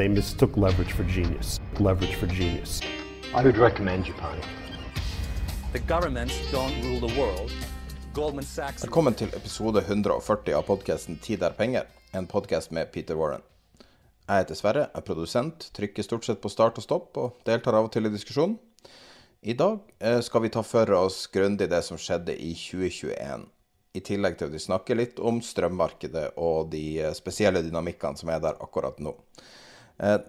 They mistook leverage for genius. Leverage for genius. I would recommend Japan. The governments don't rule the world. Goldman Sachs Velkommen til episode 140 av podkasten 'Tid er penger', en podkast med Peter Warren. Jeg heter Sverre, er produsent, trykker stort sett på start og stopp, og deltar av og til i diskusjonen. I dag eh, skal vi ta for oss grundig det som skjedde i 2021, i tillegg til at vi snakker litt om strømmarkedet og de eh, spesielle dynamikkene som er der akkurat nå. Eh,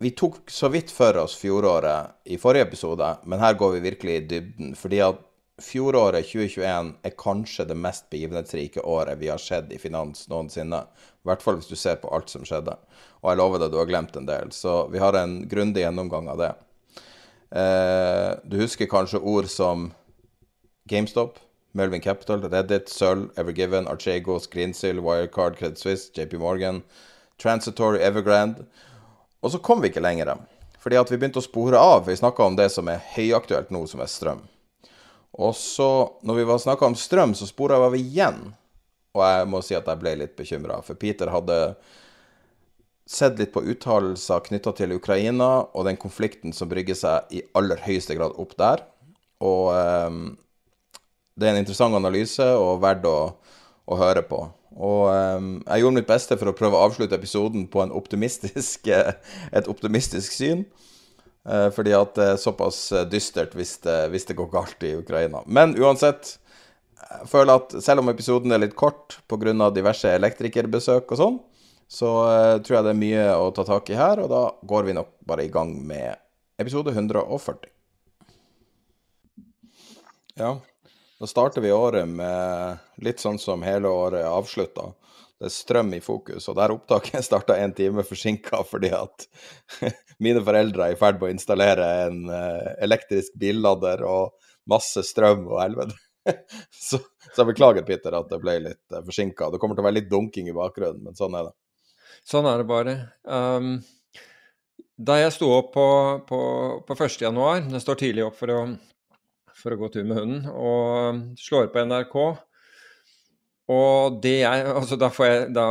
Vi tok så vidt for oss fjoråret i forrige episode, men her går vi virkelig i dybden. Fordi at fjoråret 2021 er kanskje det mest begivenhetsrike året vi har sett i finans noensinne. I hvert fall hvis du ser på alt som skjedde. Og jeg lover deg, du har glemt en del. Så vi har en grundig gjennomgang av det. Eh, du husker kanskje ord som GameStop, Melvin Capital, Reddit, Sølv, Evergiven, Archego, Screensill, Wirecard, Credit Suisse, JP Morgan, Transitory, Evergrande. Og så kom vi ikke lenger. Fordi at vi begynte å spore av. Vi snakka om det som er høyaktuelt nå, som er strøm. Og så, når vi snakka om strøm, så spora vi igjen. Og jeg må si at jeg ble litt bekymra. For Peter hadde sett litt på uttalelser knytta til Ukraina og den konflikten som brygger seg i aller høyeste grad opp der. Og eh, det er en interessant analyse og verdt å, å høre på. Og um, jeg gjorde mitt beste for å prøve å avslutte episoden på optimistisk, et optimistisk syn. Uh, fordi at det er såpass dystert hvis det, hvis det går galt i Ukraina. Men uansett, jeg føler at selv om episoden er litt kort pga. diverse elektrikerbesøk og sånn, så uh, tror jeg det er mye å ta tak i her, og da går vi nok bare i gang med episode 140. Ja, da starter vi året med litt sånn som hele året er avslutta. Det er strøm i fokus, og der opptaket starta en time forsinka fordi at mine foreldre er i ferd med å installere en eh, elektrisk billader og masse strøm og helvete. Så, så jeg beklager, Peter, at det ble litt uh, forsinka. Det kommer til å være litt dunking i bakgrunnen, men sånn er det. Sånn er det bare. Um, da jeg sto opp på, på, på 1. januar, jeg står tidlig opp for å, for å gå tur med hunden, og slår på NRK Og det jeg Altså, da får jeg da,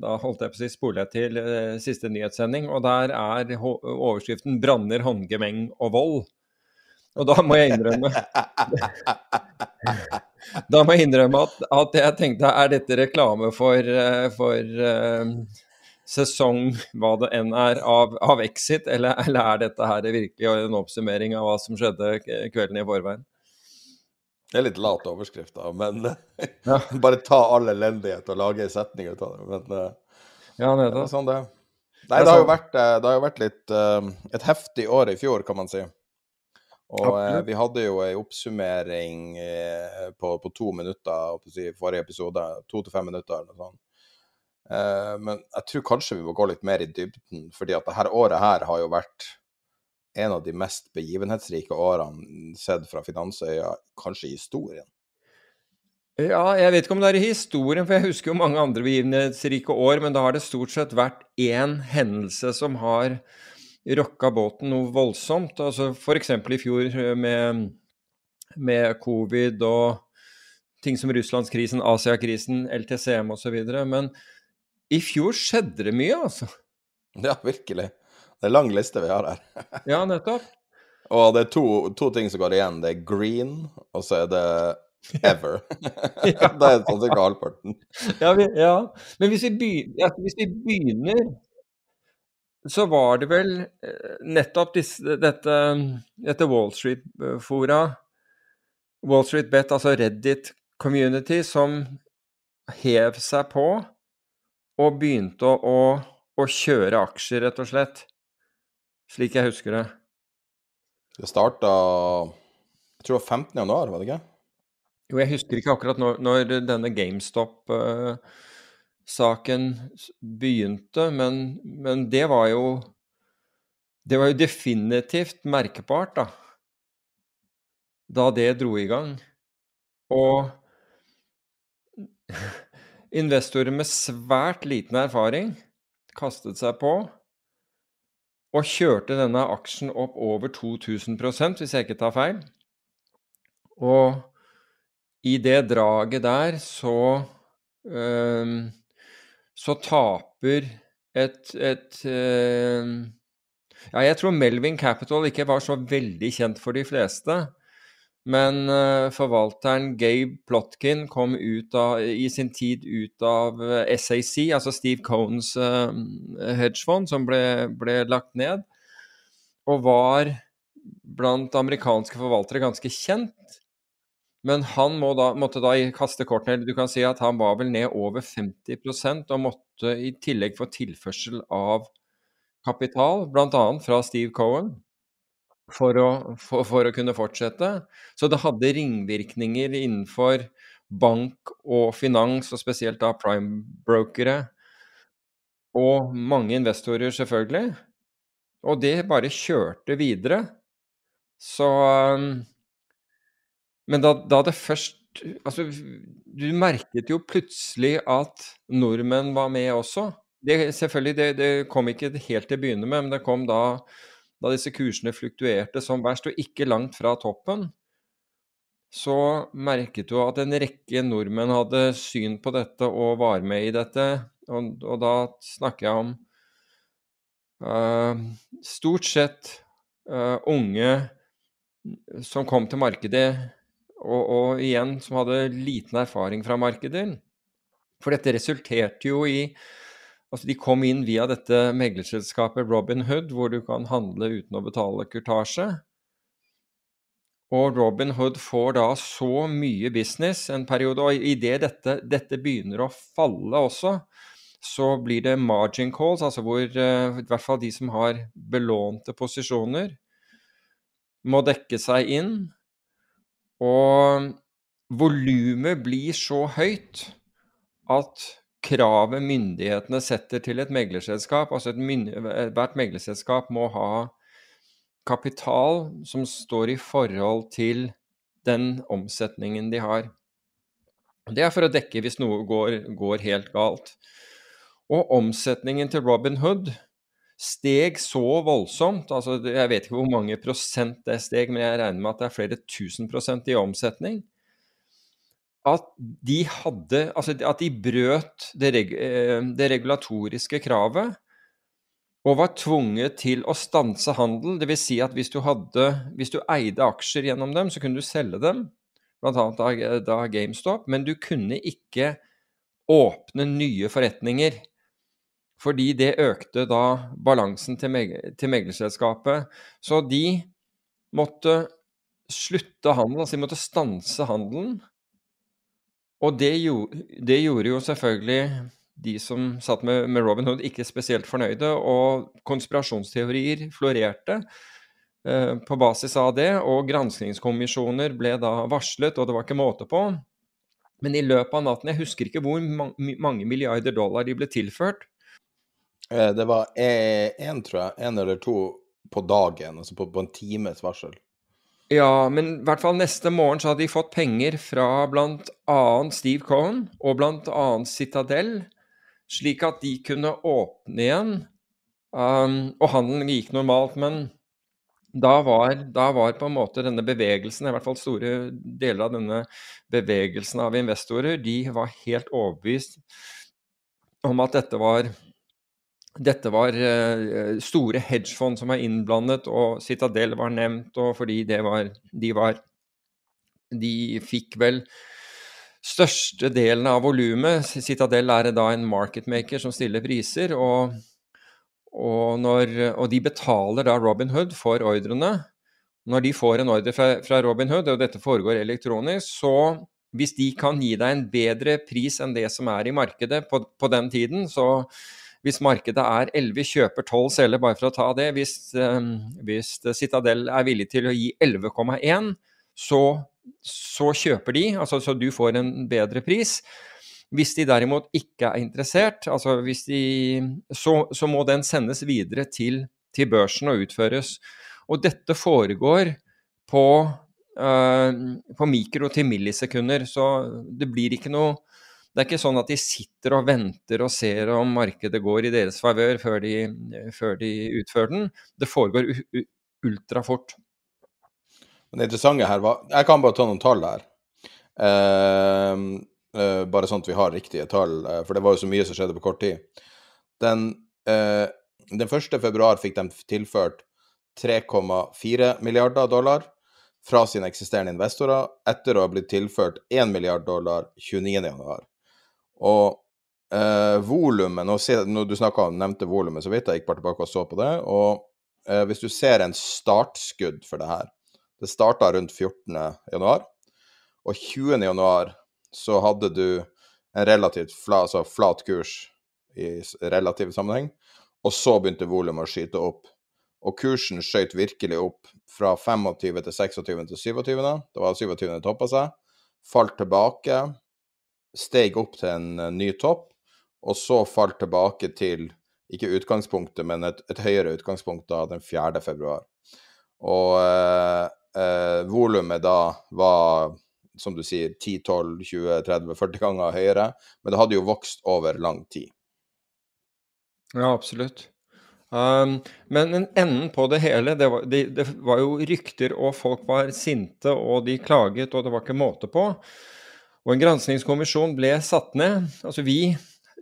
da holdt jeg på å si, spoler jeg til eh, siste nyhetssending, og der er overskriften 'Branner, håndgemeng og vold'. Og da må jeg innrømme Da må jeg innrømme at, at, jeg tenkte er dette reklame for, for uh, sesong, hva det enn er, av, av Exit, eller, eller, er dette her virkelig en oppsummering av hva som skjedde kvelden i forveien? Det er litt late overskrifter, men ja. bare ta all elendighet og lage en setning ut av det. Men uh, ja, det er sånn det Nei, det har jo vært, det har jo vært litt uh, et heftig år i fjor, kan man si. Og eh, vi hadde jo ei oppsummering eh, på, på, to minutter på si, forrige episode. To til fem minutter eller noe sånt. Eh, men jeg tror kanskje vi må gå litt mer i dybden, fordi at dette året her har jo vært en av de mest begivenhetsrike årene sett fra finansøya, kanskje i historien. Ja, jeg vet ikke om det er i historien, for jeg husker jo mange andre begivenhetsrike år, men da har det stort sett vært én hendelse som har rocka båten noe voldsomt. Altså F.eks. i fjor eh, med, med, covid og ting som Russlandskrisen, Asiakrisen, LTCM osv. Men i fjor skjedde det mye, altså. Ja, virkelig. Det er lang liste vi har her. ja, nettopp. Og det er to, to, ting som går igjen. Det er green, og så er det ever. Det er sånn cirka halvparten. Ja, vi, ja. Men hvis vi, begynner, ja, hvis vi begynner så var det vel eh, nettopp disse, dette, dette Wall Street-fora, Wall Street Bet, altså Reddit community, som hev seg på og begynte å, å, kjøre aksjer, rett og slett. Slik jeg husker det. Det starta jeg tror det var 15. januar, var det ikke? Jo, jeg husker ikke akkurat når, når denne GameStop-saken uh, begynte, men, men, det var jo Det var jo definitivt merkbart, da. Da det dro i gang. Og investorer med svært liten erfaring kastet seg på og kjørte denne aksjen opp over 2000 hvis jeg ikke tar feil. Og i det draget der så øh, Så taper et, et øh, Ja, jeg tror Melvin Capital ikke var så veldig kjent for de fleste. Men uh, forvalteren Gabe Plotkin kom av, i sin tid ut av SAC, altså Steve Cohns uh, hedgefond, som ble, ble, lagt ned, og var blant amerikanske forvaltere ganske kjent. Men han må da, måtte da kaste kortene. Du kan si at han var vel ned over 50% og måtte i tillegg få tilførsel av kapital, bl.a. fra Steve Cohen, for å, for, for å, kunne fortsette. Så det hadde ringvirkninger innenfor bank og finans, og spesielt da prime-brokere. Og mange investorer, selvfølgelig. Og det bare kjørte videre. Så um, men da, da det først Altså, du merket jo plutselig at nordmenn var med også. Det, selvfølgelig, det, det kom ikke helt til å begynne med, men det kom da, da disse kursene fluktuerte som verst, og ikke langt fra toppen. Så merket du at en rekke nordmenn hadde syn på dette og var med i dette. Og, og da snakker jeg om uh, stort sett uh, unge som kom til markedet og, og, igjen som hadde liten erfaring fra markedet. For dette resulterte jo i Altså, de kom inn via dette meglerselskapet Robin Hood, hvor du kan handle uten å betale kurtasje. Og Robin Hood får da så mye business en periode, og idet dette, dette begynner å falle også, så blir det margin calls, altså hvor uh, i hvert fall de som har belånte posisjoner, må dekke seg inn og volumet blir så høyt at kravet myndighetene setter til et meglerselskap Altså hvert meglerselskap må ha kapital som står i forhold til den omsetningen de har. Det er for å dekke hvis noe går, går helt galt. Og omsetningen til Robin Hood steg så voldsomt, altså jeg vet ikke hvor mange prosent det steg, men jeg regner med at det er flere tusen prosent i omsetning, at de hadde Altså at de brøt det, reg, eh, det regulatoriske kravet og var tvunget til å stanse handel. Dvs. Si at hvis du, hadde, hvis du eide aksjer gjennom dem, så kunne du selge dem, bl.a. Da, da GameStop, men du kunne ikke åpne nye forretninger fordi det økte da balansen til, meg til meglerselskapet. Så de måtte slutte handelen, altså de måtte stanse handelen. Og det, det gjorde jo selvfølgelig de som satt med, med, Robin Hood, ikke spesielt fornøyde, og konspirasjonsteorier florerte eh, på basis av det, og granskingskommisjoner ble da varslet, og det var ikke måte på. Men i løpet av natten, jeg husker ikke hvor mange milliarder dollar de ble tilført, Eh, det var én, tror jeg. Én eller to på dagen, altså på, på en times varsel. Ja, men i hvert fall neste morgen så hadde de fått penger fra bl.a. Steve Cohen og bl.a. Citadel, slik at de kunne åpne igjen. Um, og handelen gikk normalt, men da var, da var, på en måte denne bevegelsen, i hvert fall store deler av denne bevegelsen av investorer, de var helt overbevist om at dette var dette var uh, store hedgefond som var innblandet, og Citadel var nevnt, og fordi var, de var de fikk vel største delen av volumet. Citadel er da en marketmaker som stiller priser, og, og, når, og de betaler da Robin Hood for ordrene. Når de får en ordre fra, fra Robin Hood, og dette foregår elektronisk, så hvis de kan gi deg en bedre pris enn det som er i markedet på, på den tiden, så hvis markedet er 11 kjøper 12 selger, bare for å ta det, hvis, um, hvis Citadel er villig til å gi 11,1, så, så, kjøper de, altså så du får en bedre pris. Hvis de derimot ikke er interessert, altså de, så, så, må den sendes videre til, til, børsen og utføres. Og dette foregår på, uh, på mikro til millisekunder, så det blir ikke noe det er ikke sånn at de sitter og venter og ser om markedet går i deres favør før, før, de utfører den. Det foregår ultrafort. Det interessante her var Jeg kan bare ta noen tall her. Uh, uh, bare sånn at vi har riktige tall, uh, for det var jo så mye som skjedde på kort tid. Den, den 1. februar fikk de tilført 3,4 milliarder dollar fra sine eksisterende investorer etter å ha blitt tilført 1 milliard dollar 29. Og eh, volumet Når du om, nevnte volumet, så vidt jeg gikk bare tilbake og så på det. Og eh, hvis du ser en startskudd for det her Det starta rundt 14. januar, og 20. januar så hadde du en relativt flat, altså flat kurs i relativ sammenheng, og så begynte volumet å skyte opp. Og kursen skjøt virkelig opp fra 25. til 26. til 27. Det var 27. det toppa seg. Falt tilbake steg opp til en uh, ny topp, og så falt tilbake til ikke utgangspunktet, men et, et høyere utgangspunkt da den 4. februar. Og eh, eh, volumet da var, som du sier, 10-12-20-30-40 ganger høyere, men det hadde jo vokst over lang tid. Ja, absolutt. Um, men enden på det hele, det var, det, det var, jo rykter, og folk var sinte, og de klaget, og det var ikke måte på. Og en granskingskommisjon ble satt ned. Altså vi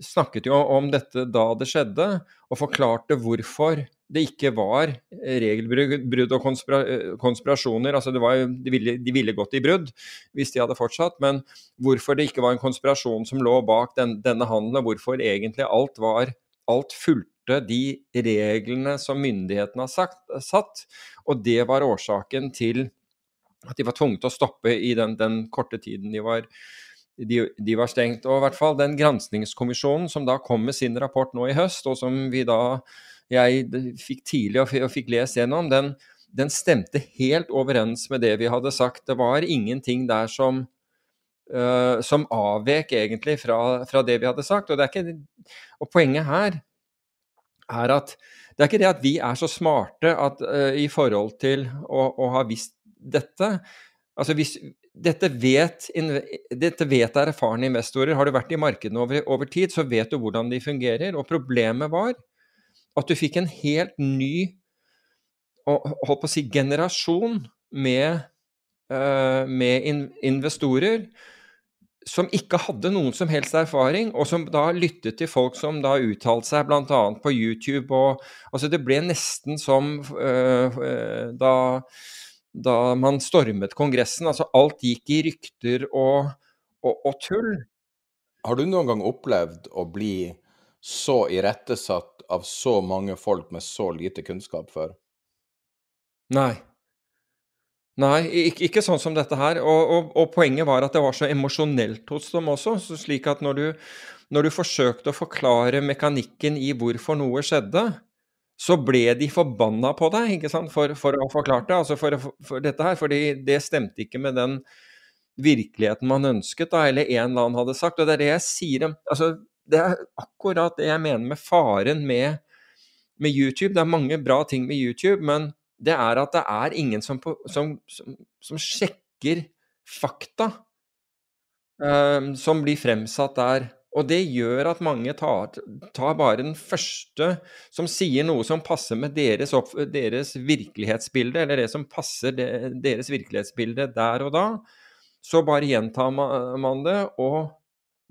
snakket jo om dette da det skjedde, og forklarte hvorfor det ikke var regelbrudd og konspira konspirasjoner. Altså var, de, ville, de, ville, gått i brudd hvis de hadde fortsatt, men hvorfor det ikke var en konspirasjon som lå bak den, denne handelen, og hvorfor egentlig alt var Alt fulgte de reglene som myndighetene har sagt, satt, og det var årsaken til at de var tvunget til å stoppe i den, den korte tiden de var, de, de var, stengt. Og i hvert fall den granskningskommisjonen som da kom med sin rapport nå i høst, og som vi da jeg fikk tidlig og fikk lest gjennom, den, den stemte helt overens med det vi hadde sagt. Det var ingenting der som, uh, som avvek egentlig fra, fra, det vi hadde sagt. Og, ikke, og, poenget her er at det er ikke det at vi er så smarte at, uh, i forhold til å, å ha visst dette altså hvis, dette vet, dette vet erfarne investorer. Har du vært i markedene over, over, tid, så vet du hvordan de fungerer. Og problemet var at du fikk en helt ny holdt på å si, generasjon med, uh, med in investorer som ikke hadde noen som helst erfaring, og som da lyttet til folk som da uttalte seg bl.a. på YouTube. Og, altså det ble nesten som uh, uh, da da man stormet Kongressen. Altså alt gikk i rykter og, og, og, tull. Har du noen gang opplevd å bli så irettesatt av så mange folk med så lite kunnskap før? Nei. Nei, ikke, ikke, sånn som dette her. Og, og, poenget var at det var så emosjonelt hos dem også. slik at når du, når du forsøkte å forklare mekanikken i hvorfor noe skjedde, så ble de forbanna på deg ikke sant? For, for å ha forklart det, altså for, for, dette her. fordi det stemte ikke med den virkeligheten man ønsket, da, eller en eller annen hadde sagt. Og det er det jeg sier altså, Det er akkurat det jeg mener med faren med, med, YouTube. Det er mange bra ting med YouTube, men det er at det er ingen som, som, som, som sjekker fakta um, som blir fremsatt der. Og det gjør at mange tar, tar, bare den første som sier noe som passer med deres, opp, deres virkelighetsbilde, eller det som passer det, deres virkelighetsbilde der og da. Så bare gjentar man det, og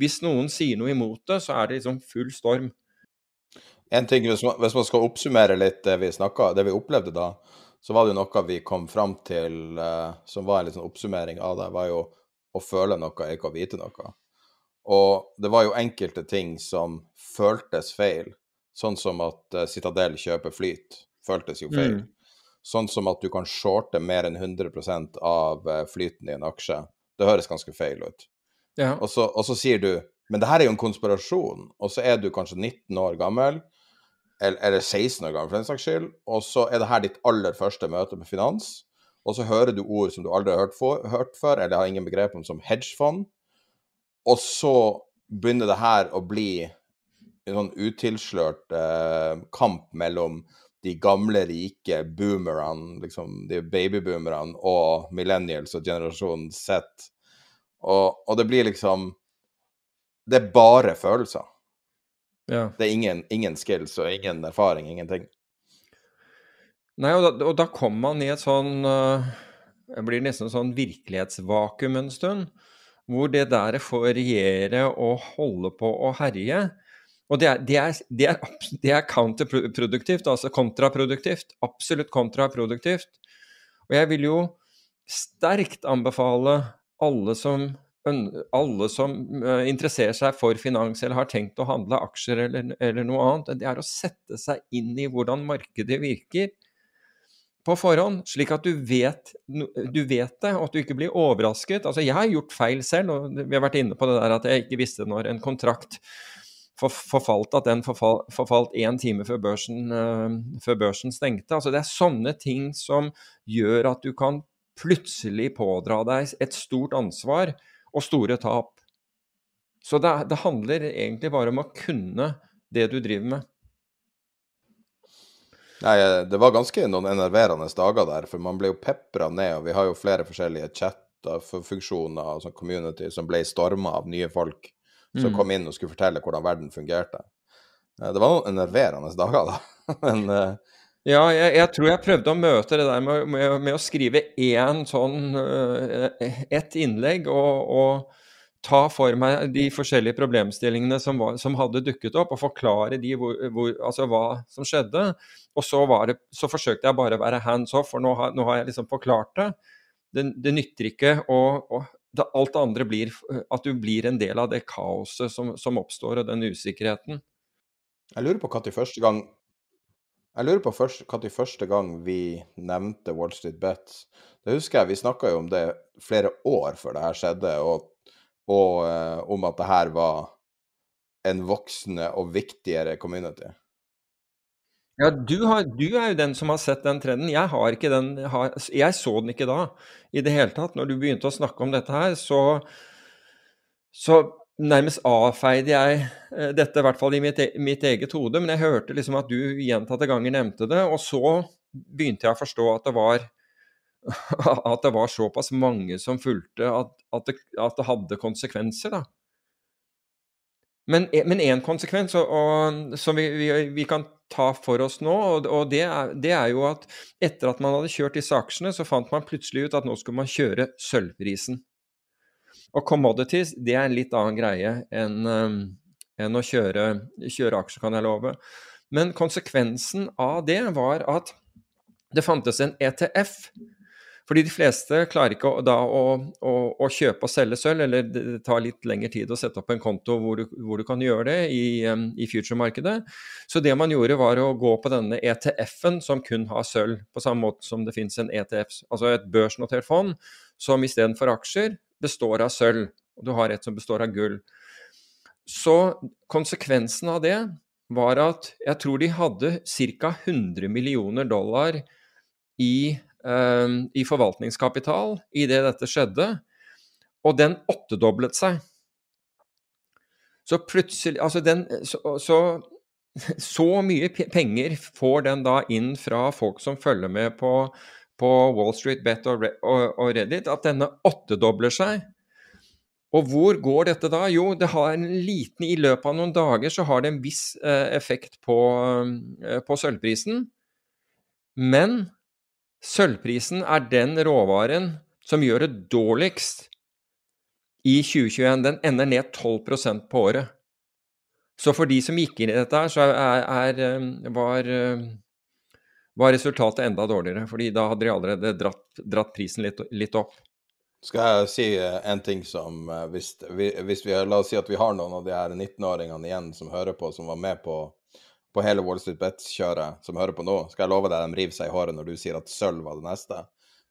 hvis noen sier noe imot det, så er det liksom full storm. En ting, hvis man, hvis man skal oppsummere litt det vi snakka, det vi opplevde da, så var det jo noe vi kom fram til uh, som var en liten oppsummering av det, var jo å føle noe, ikke å vite noe. Og det var jo enkelte ting som føltes feil, sånn som at uh, Citadel kjøper flyt, føltes jo feil. Mm. Sånn som at du kan shorte mer enn 100% av uh, flyten i en aksje. Det høres ganske feil ut. Ja. Og, så, og så sier du men det her er jo en konspirasjon, og så er du kanskje 19 år gammel eller 16 år gammel for den saks skyld, og så er det her ditt aller første møte med finans, og så hører du ord som du aldri har hørt, for, hørt før, eller har ingen begrep om, som hedgefond, og så begynner det her å bli en sånn utilslørt eh, kamp mellom de gamle, rike boomerne, liksom de babyboomerne, og millennials og generasjonen Z. Og, og det blir liksom Det er bare følelser. Ja. Det er ingen, ingen, skills og ingen erfaring, ingenting. Nei, og da, og da kommer man i et sånn uh, Det blir nesten sånn virkelighetsvakuum en stund. Hvor det der får regjere og holde på å herje. Og det er, det er, det er, det er counterproduktivt, altså kontraproduktivt. Absolutt kontraproduktivt. Og jeg vil jo sterkt anbefale alle som alle som uh, interesserer seg for finans eller har tenkt å handle aksjer eller, eller, noe annet, det er å sette seg inn i hvordan markedet virker på forhånd, slik at du vet, du vet det, og at du ikke blir overrasket. Altså, jeg har gjort feil selv, og vi har vært inne på det der at jeg ikke visste når en kontrakt forfalt, at den forfalt én time før børsen, uh, før børsen stengte. Altså, det er sånne ting som gjør at du kan plutselig pådra deg et stort ansvar og store tap. Så det, det, handler egentlig bare om å kunne det du driver med. Nei, det var ganske noen enerverende dager der, for man ble jo pepra ned, og vi har jo flere forskjellige chat-funksjoner og sånn community som ble storma av nye folk som mm. kom inn og skulle fortelle hvordan verden fungerte. Det var noen enerverende dager, da. Men uh, ja, jeg, jeg, tror jeg prøvde å møte det der med, med, med å skrive én sånn uh, Ett innlegg og, og, ta for meg de forskjellige problemstillingene som, var, som hadde dukket opp, og forklare de hvor, hvor, altså hva som skjedde. Og så, det, så, forsøkte jeg bare å være hands off, for nå har, nå har jeg liksom forklart det. Det, det nytter ikke å Alt det andre blir at du blir en del av det kaoset som, som oppstår, og den usikkerheten. Jeg lurer på når første gang jeg lurer på først, når første gang vi nevnte Wall Street Bets. Det husker jeg, vi snakka jo om det flere år før det her skjedde, og, og uh, om at det her var en voksende og viktigere community. Ja, du, har, du, er jo den som har sett den trenden. Jeg har ikke den har, Jeg så den ikke da i det hele tatt. Når du begynte å snakke om dette her, så, så nærmest avfeide jeg eh, dette, i hvert fall i mitt, e, mitt, eget hode. Men jeg hørte liksom at du gjentatte ganger nevnte det, og så begynte jeg å forstå at det var at det var såpass mange som fulgte at, at, det, at det, hadde konsekvenser, da. Men én konsekvens og, og, som vi, vi, vi, kan ta for oss nå, og, og det, er, det, er, jo at etter at man hadde kjørt disse aksjene, så fant man plutselig ut at nå skulle man kjøre sølvprisen. Og commodities det er en litt annen greie enn, um, enn å kjøre, kjøre aksjer, kan jeg love. Men konsekvensen av det var at det fantes en ETF. Fordi de fleste klarer ikke å, da å, å, å, kjøpe og selge sølv, eller det tar litt lengre tid å sette opp en konto hvor du, hvor du kan gjøre det i, i future-markedet. Så det man gjorde, var å gå på denne ETF-en som kun har sølv, på samme måte som det finnes en ETF, altså et børsnotert fond, som istedenfor aksjer består av sølv, og du har et som består av gull. Så konsekvensen av det var at jeg tror de hadde ca. 100 millioner dollar i, i forvaltningskapital idet dette skjedde, og den åttedoblet seg. Så plutselig Altså, den så, så, så, mye penger får den da inn fra folk som følger med på på Wall Street Bet og, Reddit at denne åttedobler seg. Og hvor går dette da? Jo, det har en liten I løpet av noen dager så har det en viss eh, effekt på, eh, på sølvprisen. Men sølvprisen er den råvaren som gjør det dårligst i 2021. Den ender ned 12% på året. Så for de som gikk inn i dette så er, er, var var resultatet enda dårligere. fordi da hadde de allerede dratt, dratt prisen litt, litt, opp. Skal jeg si eh, en ting som eh, hvis, hvis vi, La oss si at vi har noen av de her 19-åringene igjen som hører på, som var med på, på hele Wall Street Bets-kjøret, som hører på nå. Skal jeg love deg de river seg i håret når du sier at sølv var det neste.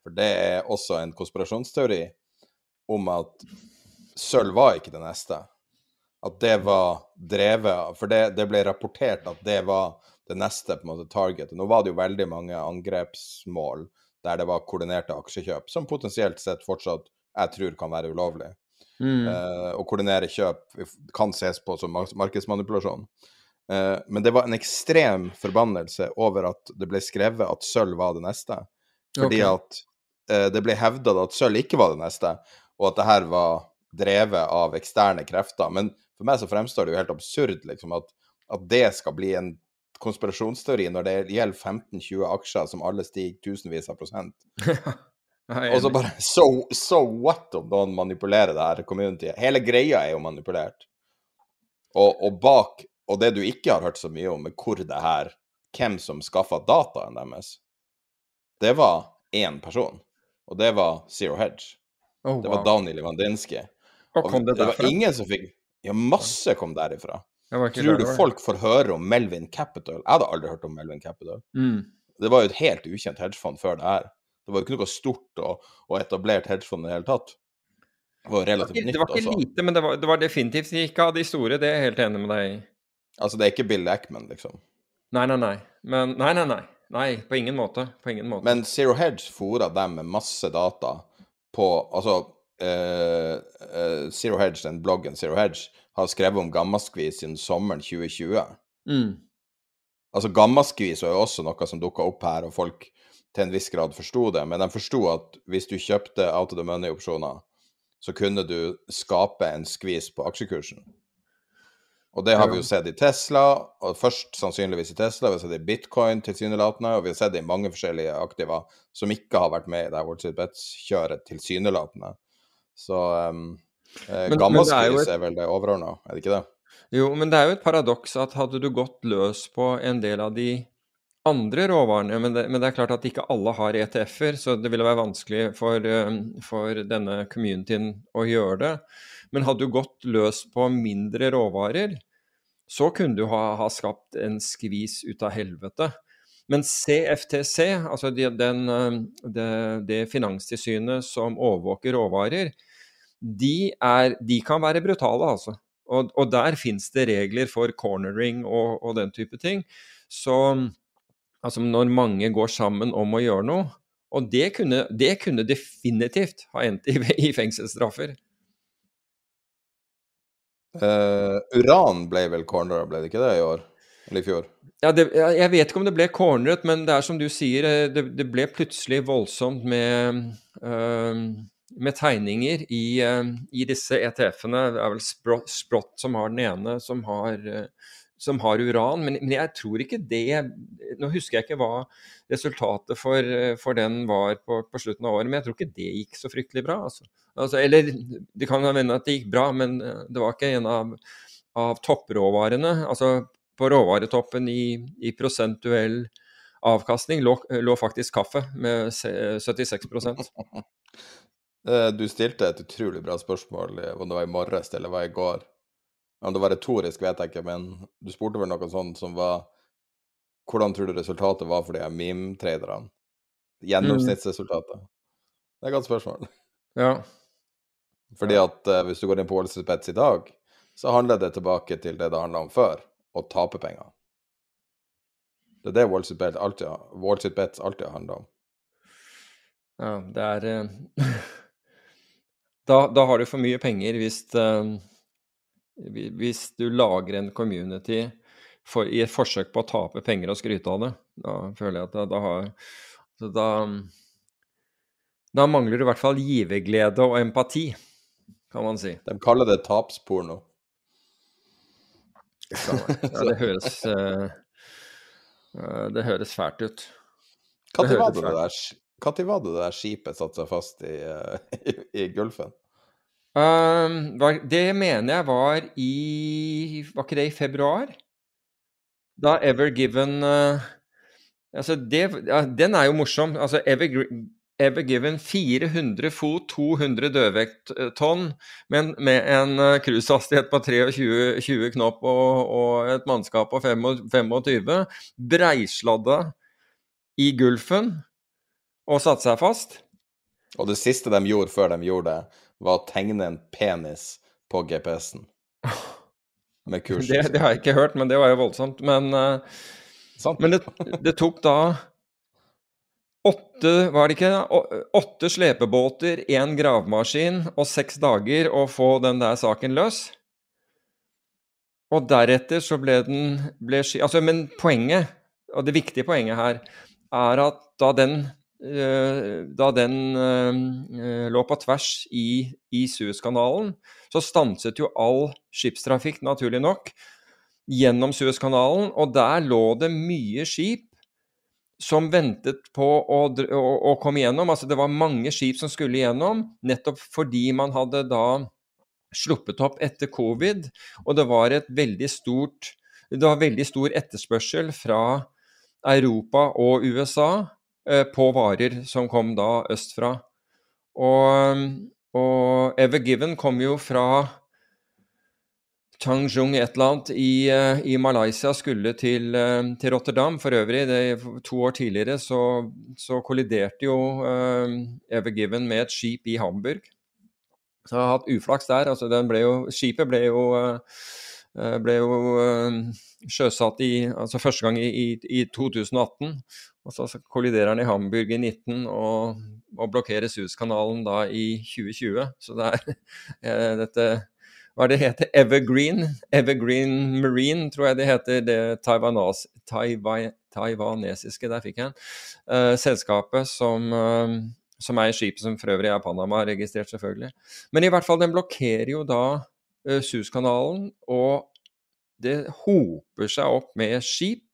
For det er også en konspirasjonsteori om at sølv var ikke det neste. At det var drevet For det, det ble rapportert at det var det neste på en måte targetet. Nå var det jo veldig mange angrepsmål der det var koordinerte aksjekjøp, som potensielt sett fortsatt jeg tror kan være ulovlig. Mm. Uh, å koordinere kjøp kan ses på som markedsmanipulasjon. Uh, men det var en ekstrem forbannelse over at det ble skrevet at sølv var det neste. Fordi okay. at uh, det ble hevda at sølv ikke var det neste, og at det her var drevet av eksterne krefter. Men for meg så fremstår det jo helt absurd liksom, at, at det skal bli en konspirasjonsteori når det gjelder 15-20 aksjer som alle stiger tusenvis av prosent. og så bare so, so, what om noen manipulerer det her communityet? Hele greia er jo manipulert. Og, og, bak Og det du ikke har hørt så mye om, er hvor det her Hvem som skaffa dataen deres. Det var én person, og det var Zero Hedge. Oh, wow. Det var Daniel Ivandinsky. Og, og det, det var ingen som fikk Ja, masse kom derifra. Tror du folk får høre om Melvin Capital? Jeg hadde aldri hørt om Melvin Capital. Mm. Det var jo et helt ukjent hedgefond før det her. Det var jo ikke noe stort og, og etablert hedgefond i det hele tatt. Det var relativt nytt. Det var ikke også. lite, men det var, det var, definitivt ikke av de store, det er jeg helt enig med deg i. Altså, det er ikke Bill Ackman, liksom? Nei, nei, nei. Men nei, nei, nei. Nei, på ingen måte. På ingen måte. Men Zero Hedge fora dem med masse data på Altså, uh, uh, Zero Hedge, den bloggen Zero Hedge, har skrevet om gammaskvis siden sommeren 2020. Mm. Altså, gammaskvis var jo også noe som dukka opp her, og folk til en viss grad forsto det, men de forsto at hvis du kjøpte out of the money-opsjoner, så kunne du skape en skvis på aksjekursen. Og det har vi jo sett i Tesla, og først sannsynligvis i Tesla, vi har sett i bitcoin tilsynelatende, og vi har sett det i mange forskjellige aktiva som ikke har vært med i det Wall Street Bets-kjøret tilsynelatende. Så um, Eh, Gammaskvis er, et... er vel det overordna, er det ikke det? Jo, men det er jo et paradoks at hadde du gått løs på en del av de andre råvarene, men det, men det er klart at ikke alle har ETF-er, så det ville være vanskelig for, eh, for, denne communityen å gjøre det. Men hadde du gått løs på mindre råvarer, så kunne du ha, ha skapt en skvis ut av helvete. Men CFTC, altså de, den, eh, det, det finanstilsynet som overvåker råvarer, de, er, de kan være brutale, altså. Og, og der fins det regler for cornering og, og, den type ting. Så altså når mange går sammen om å gjøre noe Og det kunne, det kunne definitivt ha endt i, i fengselsstraffer. Uh, uran ble vel cornera, ble det ikke det i år? Eller i fjor? Ja, det, jeg vet ikke om det ble corneret, men det er som du sier, eh, det, det ble plutselig voldsomt med uh, med tegninger i, uh, i disse ETF-ene. Det er vel Sprott som har den ene, som har, eh, som har uran. Men, men, jeg tror ikke det Nå husker jeg ikke hva resultatet for, eh, for den var på, på, slutten av året, men jeg tror ikke det gikk så fryktelig bra. Altså. Altså, eller det kan hende at det gikk bra, men det var ikke en av, av toppråvarene. Altså på råvaretoppen i, i prosentuell avkastning lå, lå, faktisk kaffe med 76 Eh, du stilte et utrolig bra spørsmål, om det var i morges eller var i går. Om det var retorisk, vet jeg ikke, men du spurte vel noe sånt som var Hvordan tror du resultatet var for de meme-traderne? Gjennomsnittsresultatet. Det er et godt spørsmål. Ja. Fordi at uh, hvis du går inn på Wall Street Bets i dag, så handler det tilbake til det det handla om før, å tape penger. Det er det Wall Street Bets alltid, Wall Street Bets alltid har handla om. Ja, det er uh... Da, da, har du for mye penger hvis, uh, hvis du lager en community for, i et forsøk på å tape penger og skryte av det. Da føler jeg at da, da har da, da mangler du i hvert fall giverglede og empati, kan man si. De kaller det tapsporno. Ja, det høres uh, Det høres fælt ut. Når var, var det der skipet satte seg fast i, i, i Gulfen? Um, det mener jeg var i Var ikke det i februar? Da Ever Given uh, Altså det, ja, den er jo morsom. Altså Ever, Ever Given 400 fot, 200 dødvekttonn, men med en cruisehastighet på 23 knop og, og, et mannskap på 25, breisladda i Gulfen og satte seg fast. Og det siste de gjorde før de gjorde det, var å tegne en penis på GPS-en. Med kurs. Det, det, har jeg ikke hørt, men det var jo voldsomt. Men, uh, men det, det, tok da åtte, var det ikke, åtte slepebåter, én gravemaskin og seks dager å få den der saken løs. Og deretter så ble den ble, altså, Men poenget, og det viktige poenget her, er at da den Eh, da den eh, lå på tvers i, i Suezkanalen, så stanset jo all skipstrafikk, naturlig nok, gjennom Suezkanalen. Og der lå det mye skip som ventet på å, å, å, komme gjennom. Altså det var mange skip som skulle gjennom, nettopp fordi man hadde da sluppet opp etter covid, og det var et veldig stort det var veldig stor etterspørsel fra Europa og USA Eh, på varer som kom da østfra. Og, og Ever Given kom jo fra Changjung et eller annet i, eh, i Malaysia, skulle til, eh, til, Rotterdam. For øvrig, det, to år tidligere så, så kolliderte jo uh, Ever Given med et skip i Hamburg. Så jeg har hatt uflaks der. altså ble jo, Skipet ble jo, uh, ble jo uh, sjøsatt i, altså første gang i, i, i 2018. Og så kolliderer den i Hamburg i 19 og, og blokkerer Suezkanalen da i 2020. Så det er eh, dette Hva er det heter? Evergreen? Evergreen Marine, tror jeg det heter. Det taiwanas, taiwan, taiwanesiske, der fikk jeg den. Uh, selskapet som, uh, som eier skipet, som for øvrig er Panama-registrert, selvfølgelig. Men i hvert fall, den blokkerer jo da uh, Suezkanalen, og det hoper seg opp med skip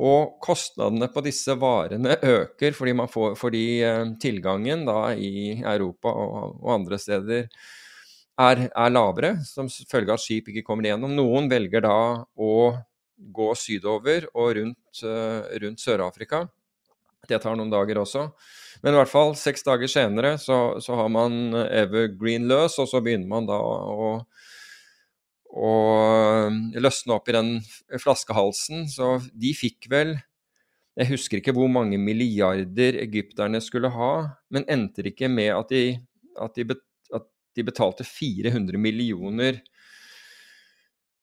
og kostnadene på disse varene øker fordi, får, fordi eh, tilgangen i Europa og, og andre steder er, er, lavere, som følge av at skip ikke kommer igjennom. Noen velger da å gå sydover og rundt, uh, rundt Sør-Afrika. Det tar noen dager også. Men i hvert fall seks dager senere så, så har man Evergreen løs, og så begynner man da å og løsne opp i den flaskehalsen. Så de fikk vel Jeg husker ikke hvor mange milliarder egypterne skulle ha, men endte det ikke med at de, at de, at de betalte 400 millioner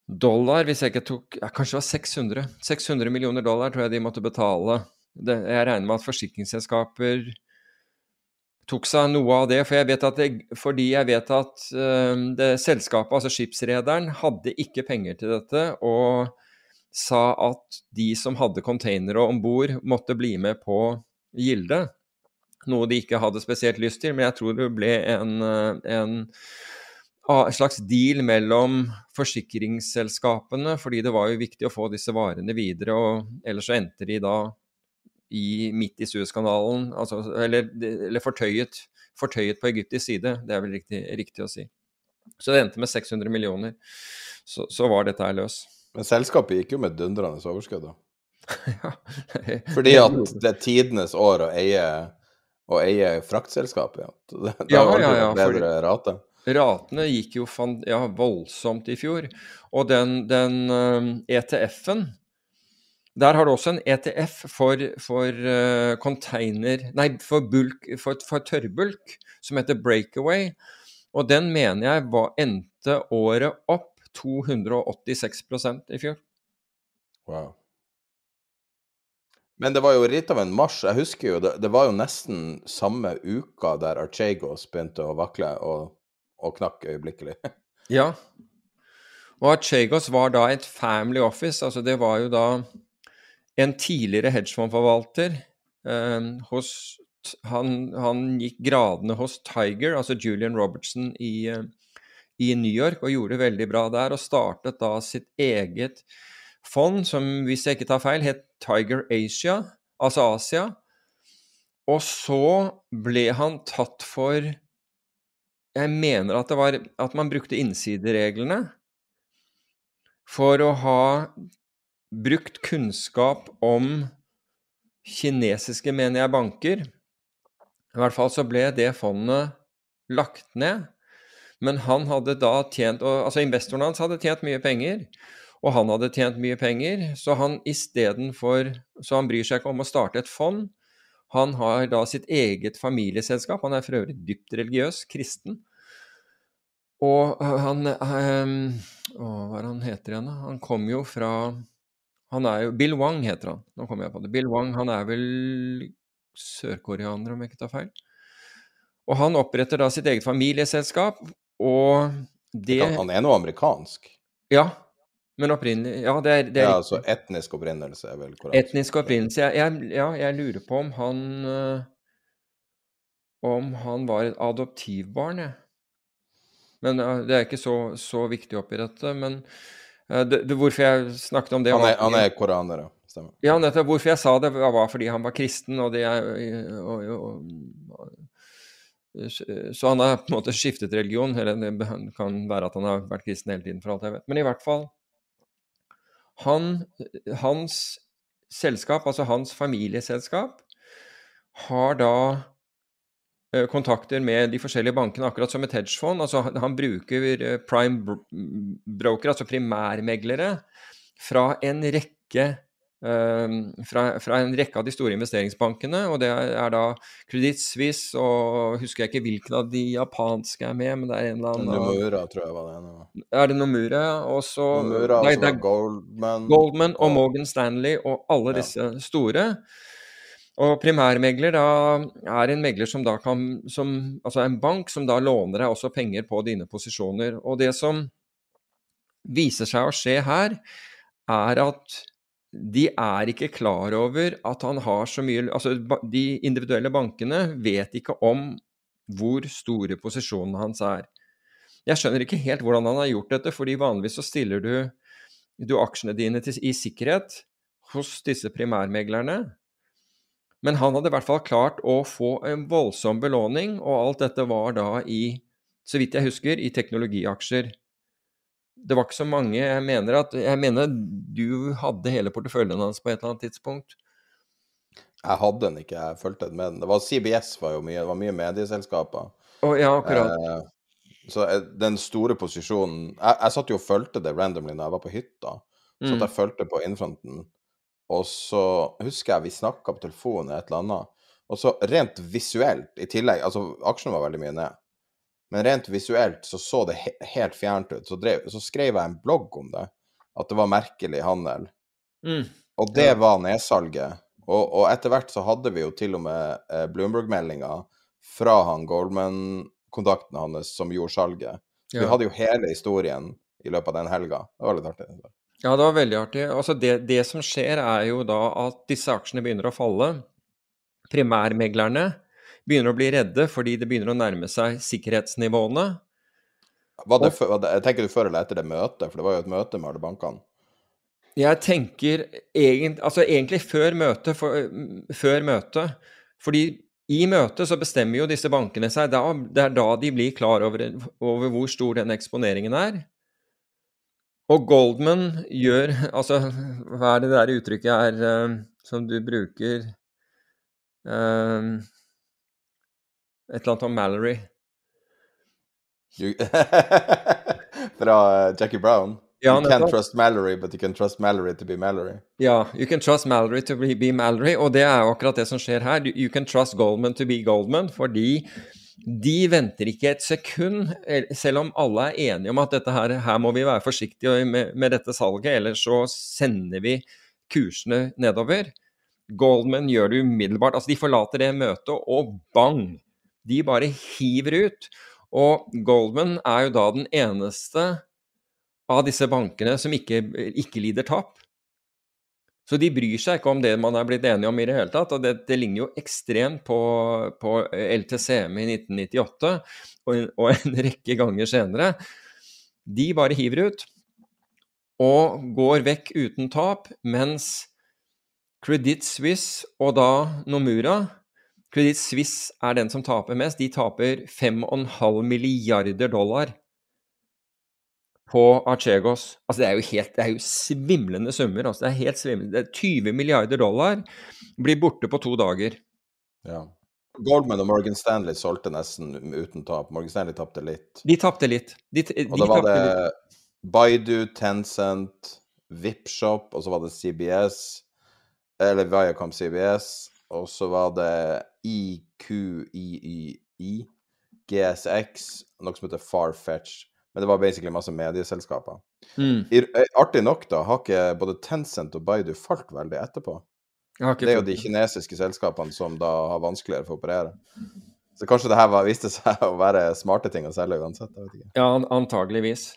dollar, hvis jeg ikke tok ja, Kanskje det var 600. 600 millioner dollar tror jeg de måtte betale. Det, jeg regner med at forsikringsselskaper tok seg noe av det. For jeg vet at det, fordi jeg vet at uh, det, selskapet, altså skipsrederen, hadde ikke penger til dette. og sa at de som hadde containere om bord, måtte bli med på gilde. Noe de ikke hadde spesielt lyst til, men jeg tror det ble en, en, en slags deal mellom forsikringsselskapene, fordi det var jo viktig å få disse varene videre, og ellers så endte de da i, midt i Suezkanalen, altså, eller, eller fortøyet, fortøyet, på egyptisk side. Det er vel riktig, riktig, å si. Så det endte med 600 millioner. Så, så var dette her løs. Men selskapet gikk jo med dundrende overskudd, da. ja. Fordi at det er tidenes år å eie, å eie fraktselskapet. Ja. Det, det ja, ja, bedre bedre rate. Ratene gikk jo ja, voldsomt i fjor. Og den, den ETF-en der har du også en ETF for, for uh, container Nei, for, bulk, for, for, tørrbulk, som heter Breakaway. Og den mener jeg var, endte året opp 286% i fjor. Wow. Men det var jo litt av en marsj. Jeg husker jo, det, det var jo nesten samme uka der Archegos begynte å vakle og, og knakk øyeblikkelig. ja. Og Archegos var da et family office. Altså det var jo da en tidligere hedgefondforvalter eh, hos han, han, gikk gradene hos Tiger, altså Julian Robertson i, eh, i, New York, og gjorde det veldig bra der. Og startet da sitt eget fond, som hvis jeg ikke tar feil, het Tiger Asia, altså Asia. Og så ble han tatt for Jeg mener at det var at man brukte innsidereglene for å ha brukt kunnskap om kinesiske, mener jeg, banker. I hvert fall så ble det fondet lagt ned. Men han hadde da tjent Altså investoren hans hadde tjent mye penger, og han hadde tjent mye penger, så han istedenfor Så han bryr seg ikke om å starte et fond. Han har da sitt eget familieselskap. Han er for øvrig dypt religiøs, kristen. Og han Å, hva er det han heter igjen, da? Han kom jo fra Han er jo Bill Wang heter han. Nå kommer jeg på det. Bill Wang, han er vel sørkoreaner, om jeg ikke tar feil. Og han oppretter da sitt eget familieselskap, og det Han er nå amerikansk? Ja, men opprinnelig Ja, det er, det er ja, altså etnisk opprinnelse er vel korrekt? Etnisk opprinnelse. Jeg, jeg, ja, jeg lurer på om han uh, Om han var et adoptivbarn, jeg. Men uh, det er ikke så, så viktig oppi dette. Men det, det, hvorfor jeg snakket om det Han er, han er koraner, ja. Stemmer. Ja, nettopp. Hvorfor jeg sa det, var fordi han var kristen, og det er og, og, og, så han har på en måte skiftet religion. Eller det kan være at han har vært kristen hele tiden, for alt jeg vet. Men i hvert fall han, Hans selskap, altså hans familieselskap, har da kontakter med de forskjellige bankene, akkurat som et hedgefond. Altså, han bruker prime broker, altså primærmeglere, fra en rekke Ehm, fra, fra, en rekke av de store investeringsbankene. og Det er da Credit Suisse og husker jeg ikke hvilken av de japanske er med, men det er en eller annen Nomura, tror jeg var det. Nå. Er det Nomura? Og så er Goldman Goldman og Morgan Stanley og alle disse ja. store. Og primærmegler er en megler som da kan som, Altså en bank som da låner deg også penger på dine posisjoner. Og det som viser seg å skje her, er at de er ikke klar over at han har så mye Altså, de individuelle bankene vet ikke om hvor store posisjonene hans er. Jeg skjønner ikke helt hvordan han har gjort dette, fordi vanligvis så stiller du, du aksjene dine til, i sikkerhet hos disse primærmeglerne. Men han hadde i hvert fall klart å få en voldsom belåning, og alt dette var da i, så vidt jeg husker, i teknologiaksjer det var ikke så mange. Jeg mener at Jeg mener du hadde hele porteføljen hans på et eller annet tidspunkt. Jeg hadde den ikke, jeg fulgte den med den. Det var CBS var jo mye, det var mye medieselskaper. Oh, ja, akkurat. Eh, så den store posisjonen jeg, jeg, satt jo og fulgte det randomly når jeg var på hytta. Så mm. jeg fulgte på innfronten. Og så husker jeg vi snakka på telefonen eller et eller annet. Og så rent visuelt, i tillegg Altså, aksjene var veldig mye ned. Men rent visuelt så så det he helt fjernt ut. Så, drev, så, skrev jeg en blogg om det, at det var merkelig handel. Mm. Og det var nedsalget. Og, og, etter hvert så hadde vi jo til og med eh, Bloomberg-meldinga fra han Goldman-kontakten hans som gjorde salget. Ja. Vi hadde jo hele historien i løpet av den helga. Det var litt artig. Ja, det var veldig artig. Altså det, det som skjer, er jo da at disse aksjene begynner å falle. Primærmeglerne begynner å bli redde fordi det begynner å nærme seg sikkerhetsnivåene. Det, jeg tenker du før eller etter det møtet, for det var jo et møte med alle bankene? Jeg tenker egentlig, altså egentlig før møtet, for, før møtet. Fordi i møtet så bestemmer jo disse bankene seg. Det er da de blir klar over, over hvor stor den eksponeringen er. Og Goldman gjør Altså, hva er det der uttrykket her uh, som du bruker uh, et eller annet om Mallory. Fra uh, Jackie Brown? Ja, you can't trust Mallory, but you can trust Mallory to be Mallory. Ja, you can trust Mallory to be, be Mallory, og det er jo akkurat det som skjer her. You can trust Goldman to be Goldman, fordi de venter ikke et sekund, selv om alle er enige om at dette her, her må vi være forsiktige med, med dette salget, ellers så sender vi kursene nedover. Goldman gjør det umiddelbart. Altså, de forlater det møtet, og bang! De bare hiver ut. Og Goldman er jo da den eneste av disse bankene som ikke, ikke lider tap. Så de bryr seg ikke om det man er blitt enige om i det hele tatt. Og det, det ligner jo ekstremt på, på LTCM i 1998 og, og, en rekke ganger senere. De bare hiver ut og går vekk uten tap, mens Credit Suisse og da Nomura Credit Suisse er den som taper mest. De taper 5,5 milliarder dollar på Archegos. Altså, det er jo helt Det er jo svimlende summer. Altså, det er helt svimlende. Det er 20 milliarder dollar blir borte på to dager. Ja. Goldman og Morgan Stanley solgte nesten uten tap. Morgan Stanley tapte litt. De tapte litt. De, de og da var det litt. Baidu, Tencent, Vipshop, og så var det CBS, eller Viacom CBS, og så var det IQII, GSX, noe som heter Farfetch. Men det var basically masse medieselskaper. Mm. I- eh, Artig nok, da, har ikke både Tencent og Baidu falt veldig etterpå. Det er jo de kinesiske selskapene som da har vanskeligere for å operere. Så kanskje det her var, viste seg å være smarte ting å selge uansett. Jeg vet ikke. Ja, antageligvis.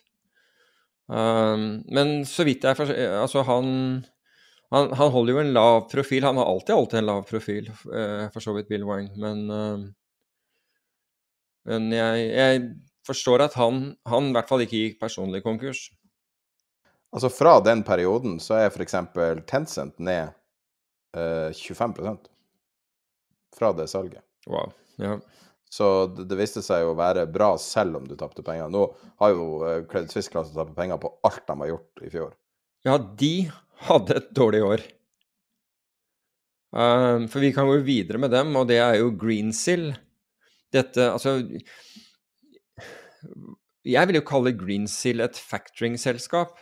Um, men så vidt jeg forstår Altså, han, han Han holder jo en lav profil. Han har alltid holdt en lav profil, eh, for så vidt, Bill Wang. Men, eh, men jeg, jeg forstår at han, han i hvert fall ikke gikk personlig konkurs. Altså Fra den perioden så er f.eks. Tencent ned eh, 25% fra det salget. Wow. Ja. Så det, det viste seg jo å være bra selv om du tapte penger. Nå har jo eh, Credit Suisse-klassen tapt penger på alt de har gjort i fjor. Ja, de hadde et dårlig år. Um, for vi kan gå videre med dem, og det er jo Greensill. Dette Altså Jeg vil jo kalle Greensill et factoring-selskap.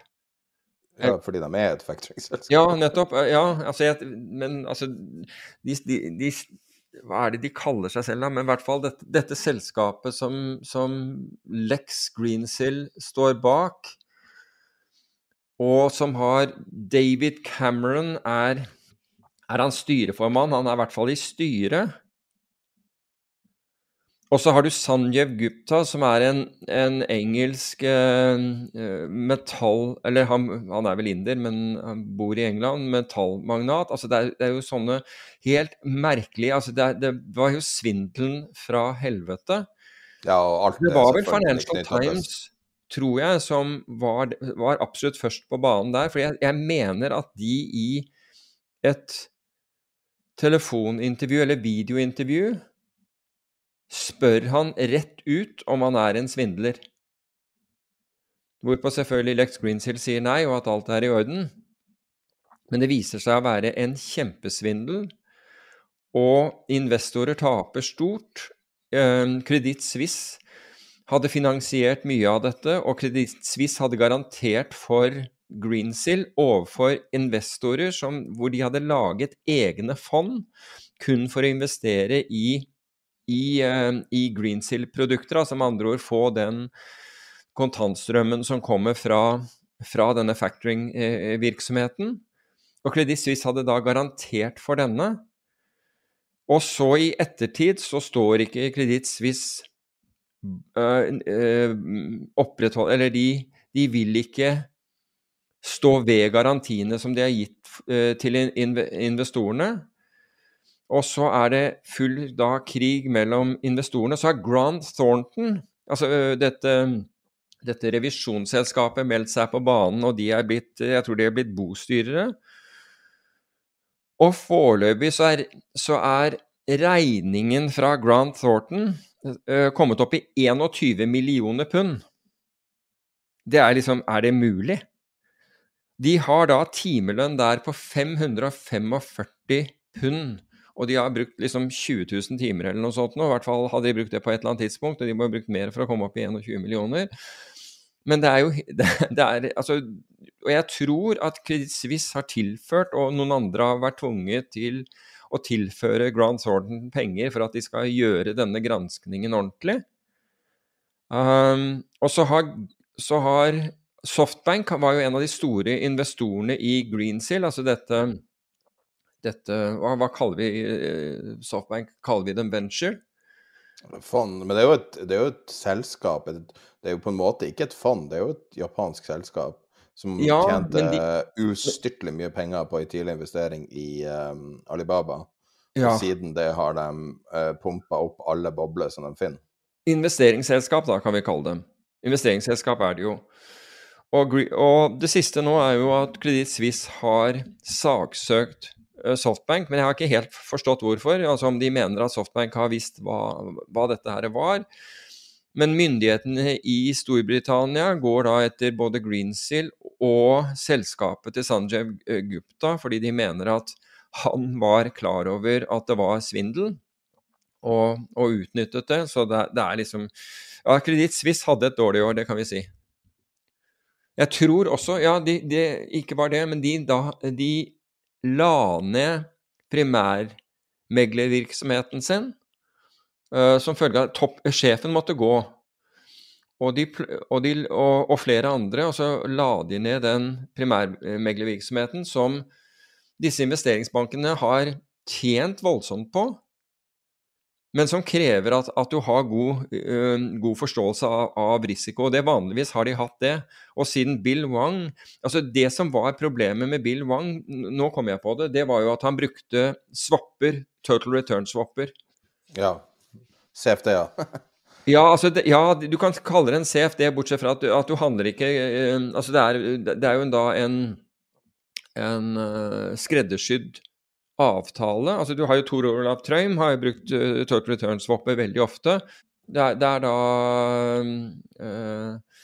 Ja, fordi de er et factoring-selskap. Ja, nettopp. Ja, altså jeg, Men altså de, de, de, Hva er det de kaller seg selv, da? Men i hvert fall dette, dette selskapet som, som Lex Greensill står bak, og som har David Cameron er Er han styreformann? Han er i hvert fall i styret. Og så har du Sanjev Gupta, som er en, en engelsk eh, metall... Eller han, han, er vel inder, men han bor i England. Metallmagnat. Altså det, er, det er jo sånne helt merkelige altså det, det, var jo svindelen fra helvete. Ja, og alt det var vel Financial Times, tror jeg, som var, var, absolutt først på banen der. For jeg, jeg mener at de i et telefonintervju eller videointervju spør han rett ut om han er en svindler. Hvorpå selvfølgelig Lex Greensill sier nei, og at alt er i orden. Men det viser seg å være en kjempesvindel, og investorer taper stort. Kreditt Suisse hadde finansiert mye av dette, og Kreditt Suisse hadde garantert for Greensill overfor investorer som, hvor de hadde laget egne fond kun for å investere i i, i Greensill-produkter, altså med andre ord få den kontantstrømmen som kommer fra, fra denne factoring-virksomheten. Og Credit Suisse hadde da garantert for denne. Og så i ettertid så står ikke Credit Suisse øh, øh, Eller de, de, vil ikke stå ved garantiene som de har gitt øh, til investorene. Og så er det full da krig mellom investorene. Så har Grant Thornton, altså dette, dette revisjonsselskapet, meldt seg på banen, og de er blitt, jeg tror de er blitt bostyrere. Og foreløpig så er, så er regningen fra Grant Thornton uh, kommet opp i 21 millioner pund. Det er liksom Er det mulig? De har da timelønn der på 545 pund. Og de har brukt liksom 20 000 timer eller noe sånt nå. I hvert fall hadde de brukt det på et eller annet tidspunkt, og de må ha brukt mer for å komme opp i 21 millioner. Men det er jo det, er, altså, Og jeg tror at Credit Suisse har tilført, og noen andre har vært tvunget til å tilføre Grand Thornton penger for at de skal gjøre denne granskningen ordentlig. Um, og så har, så har Softbank var jo en av de store investorene i Greensill, altså dette dette hva, hva, kaller vi Softbank? Kaller vi dem venture? Fond, men det er, jo et, det er jo et selskap. Det er jo på en måte ikke et fond, det er jo et japansk selskap som ja, tjente de, ustyrtelig mye penger på en tidlig investering i um, Alibaba. Ja. Og siden det har de uh, pumpa opp alle bobler som de finner. Investeringsselskap, da, kan vi kalle dem. Investeringsselskap er det jo. Og, og det siste nå er jo at Kreditt Suisse har saksøkt Softbank, men jeg har ikke helt forstått hvorfor. Altså Om de mener at Softbank har visst hva, hva dette her var. Men myndighetene i Storbritannia går da etter både Greensill og selskapet til Sanjay Gupta, fordi de mener at han var klar over at det var svindel, og, og utnyttet det. Så det, det er liksom Ja, Kreditt Suisse hadde et dårlig år, det kan vi si. Jeg tror også Ja, de, de, ikke bare det, men de, da, de la ned primærmeglervirksomheten sin uh, som følge av at sjefen måtte gå. Og, de, og, de, og, og, flere andre, og så la de ned den primærmeglervirksomheten som disse investeringsbankene har tjent voldsomt på men som krever at, at du har god, uh, god forståelse av, av, risiko. og det Vanligvis har de hatt det. Og siden Bill Wang altså Det som var problemet med Bill Wang, nå kom jeg på det, det var jo at han brukte swapper, total return-swapper. Ja. CFD, ja. ja, altså, ja, du kan kalle det en CFD, bortsett fra at du, at du handler ikke uh, altså det er, det er jo da en, en uh, skreddersydd avtale. Altså Du har jo Tor Olav Trøim har jo brukt uh, total return-swapper veldig ofte. Det er, det er da uh,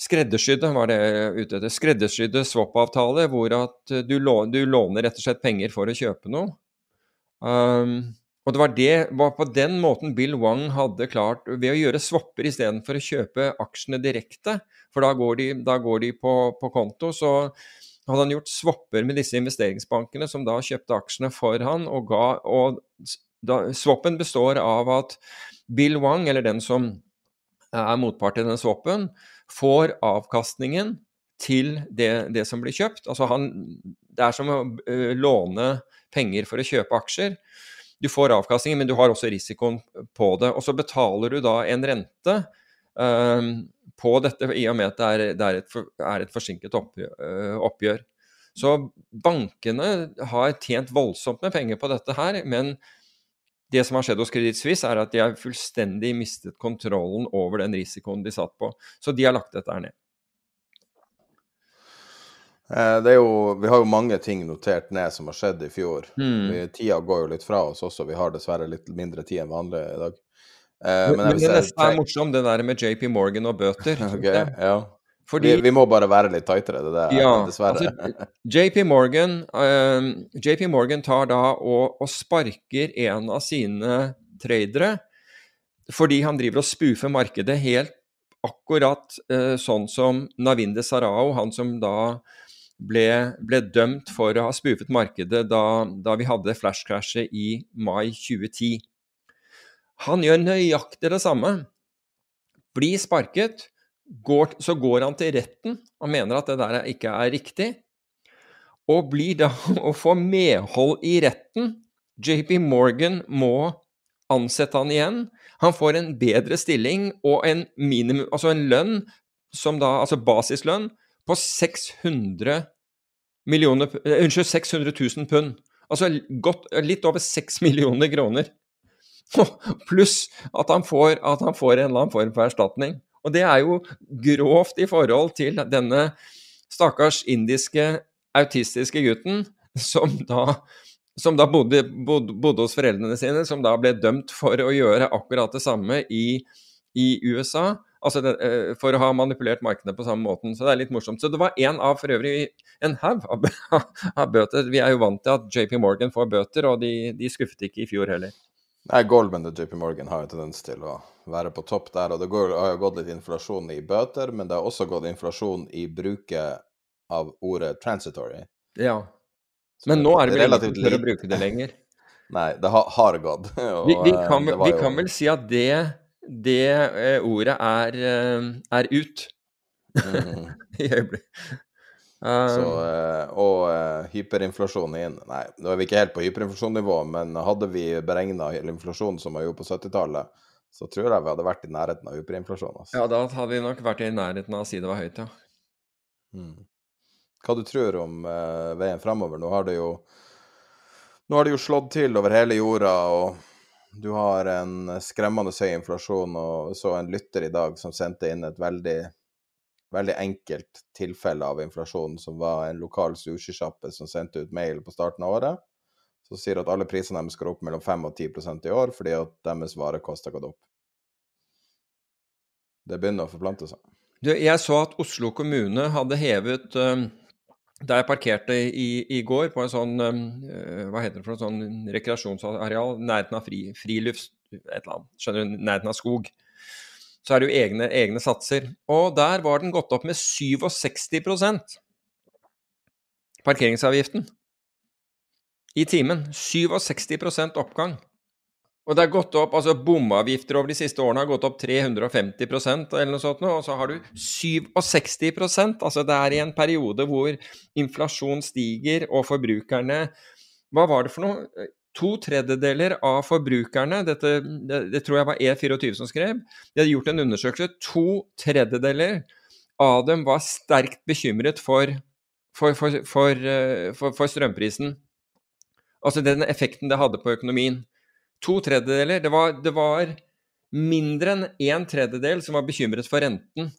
skreddersydde, var det ute etter. Skreddersydde swap-avtale hvor at du, låner, du, låner rett og slett penger for å kjøpe noe. Um, og det var, det, var på den måten Bill Wang hadde klart, ved å gjøre swapper istedenfor å kjøpe aksjene direkte, for da går de, da går de på, på konto, så hadde han gjort swapper med disse investeringsbankene, som da kjøpte aksjene for han, og ga og da, Swappen består av at Bill Wang, eller den som er motpart i denne swappen, får avkastningen til det, det som blir kjøpt. Altså han, det er som å uh, låne penger for å kjøpe aksjer. Du får avkastningen, men du har også risikoen på det. Og så betaler du da en rente. Uh, på dette, i og med at det er, det er, et, er et, forsinket oppgjør, øh. Så bankene har tjent voldsomt med penger på dette her, men det som har skjedd hos Kreditt Suisse, er at de har fullstendig mistet kontrollen over den risikoen de satt på. Så de har lagt dette her ned. Eh, det er jo, vi har jo mange ting notert ned som har skjedd i fjor. Mm. Tida går jo litt fra oss også. Vi har dessverre litt mindre tid enn vanlig i dag. Uh, men, men det neste er morsomt, det der med JP Morgan og bøter. okay, ja. Fordi, vi, vi, må bare være litt tightere, det der, ja, dessverre. Altså, JP, Morgan, uh, ehm, JP Morgan tar da og, og, sparker en av sine tradere fordi han driver og spoofer markedet helt akkurat uh, sånn som Navinde Sarao, han som da ble, ble, dømt for å ha spufet markedet da, da vi hadde flashcrashet i mai 2010. Han gjør nøyaktig det samme. Blir sparket, går, så går han til retten og mener at det der ikke er riktig, og blir da å få medhold i retten. JP Morgan må ansette han igjen. Han får en bedre stilling og en minimum, altså en lønn da, altså basislønn på 600 millioner, eh, unnskyld, 600 000 pund. Altså godt, litt over 6 millioner kroner. Pluss at, han får, at han får en eller annen form for erstatning. Og det er jo grovt i forhold til denne stakkars indiske autistiske gutten som da, som da bodde, bodde, bodde, hos foreldrene sine, som da ble dømt for å gjøre akkurat det samme i, i USA. Altså det, eh, for å ha manipulert markedet på samme måten. Så det er litt morsomt. Så det var én av for øvrig en haug av, bøter. Vi er jo vant til at JP Morgan får bøter, og de, de skuffet ikke i fjor heller. Nei, Goldman og JP Morgan har jo tendens til å være på topp der. Og det går, har jo gått litt inflasjon i bøter, men det har også gått inflasjon i bruket av ordet 'transitory'. Ja. Men nå er det vel lite for å bruke det lenger? Nei, det har, har gått. vi, vi, kan, vi jo... kan, vel si at det, det uh, ordet er, uh, er ut. Mm. I øyeblikket. Så, um, eh, og uh, hyperinflasjon inn Nei, nå er vi ikke helt på hyperinflasjonnivå, men hadde vi beregna inflasjonen som vi gjorde på 70-tallet, så tror jeg vi hadde vært i nærheten av hyperinflasjon. Altså. Ja, da hadde vi nok vært i nærheten av å si det var høyt, ja. Hmm. Hva du tror om uh, veien framover? Nå har det jo Nå har det jo slått til over hele jorda, og du har en skremmende høy inflasjon, og så en lytter i dag som sendte inn et veldig veldig enkelt tilfelle av inflasjon, som var en lokal sushisjappe som sendte ut mail på starten av året. Som sier at alle prisene deres går opp mellom 5 og 10% i år fordi at deres varekost har gått opp. Det begynner å forplante seg. Du, jeg så at Oslo kommune hadde hevet um, Da jeg parkerte i, i, går på en sånn um, Hva heter det for en sånn rekreasjonsareal? Nærheten av fri, frilufts... Et eller annet. Skjønner du? Nærheten av skog. Så er det jo egne, egne satser. Og der var den gått opp med 67% Parkeringsavgiften. I timen. 67 oppgang. Og det er gått opp, altså Bomavgifter over de siste årene har gått opp 350% eller noe sånt, og så har du 67% altså Det er i en periode hvor inflasjon stiger og forbrukerne Hva var det for noe? To tredjedeler av forbrukerne, dette, det, det tror jeg var E24 som skrev, de hadde gjort en undersøkelse. To tredjedeler av dem var sterkt bekymret for, for, for, eh, for strømprisen. Altså den effekten det hadde på økonomien. To tredjedeler. Det var, det var mindre enn en tredjedel som var bekymret for renten,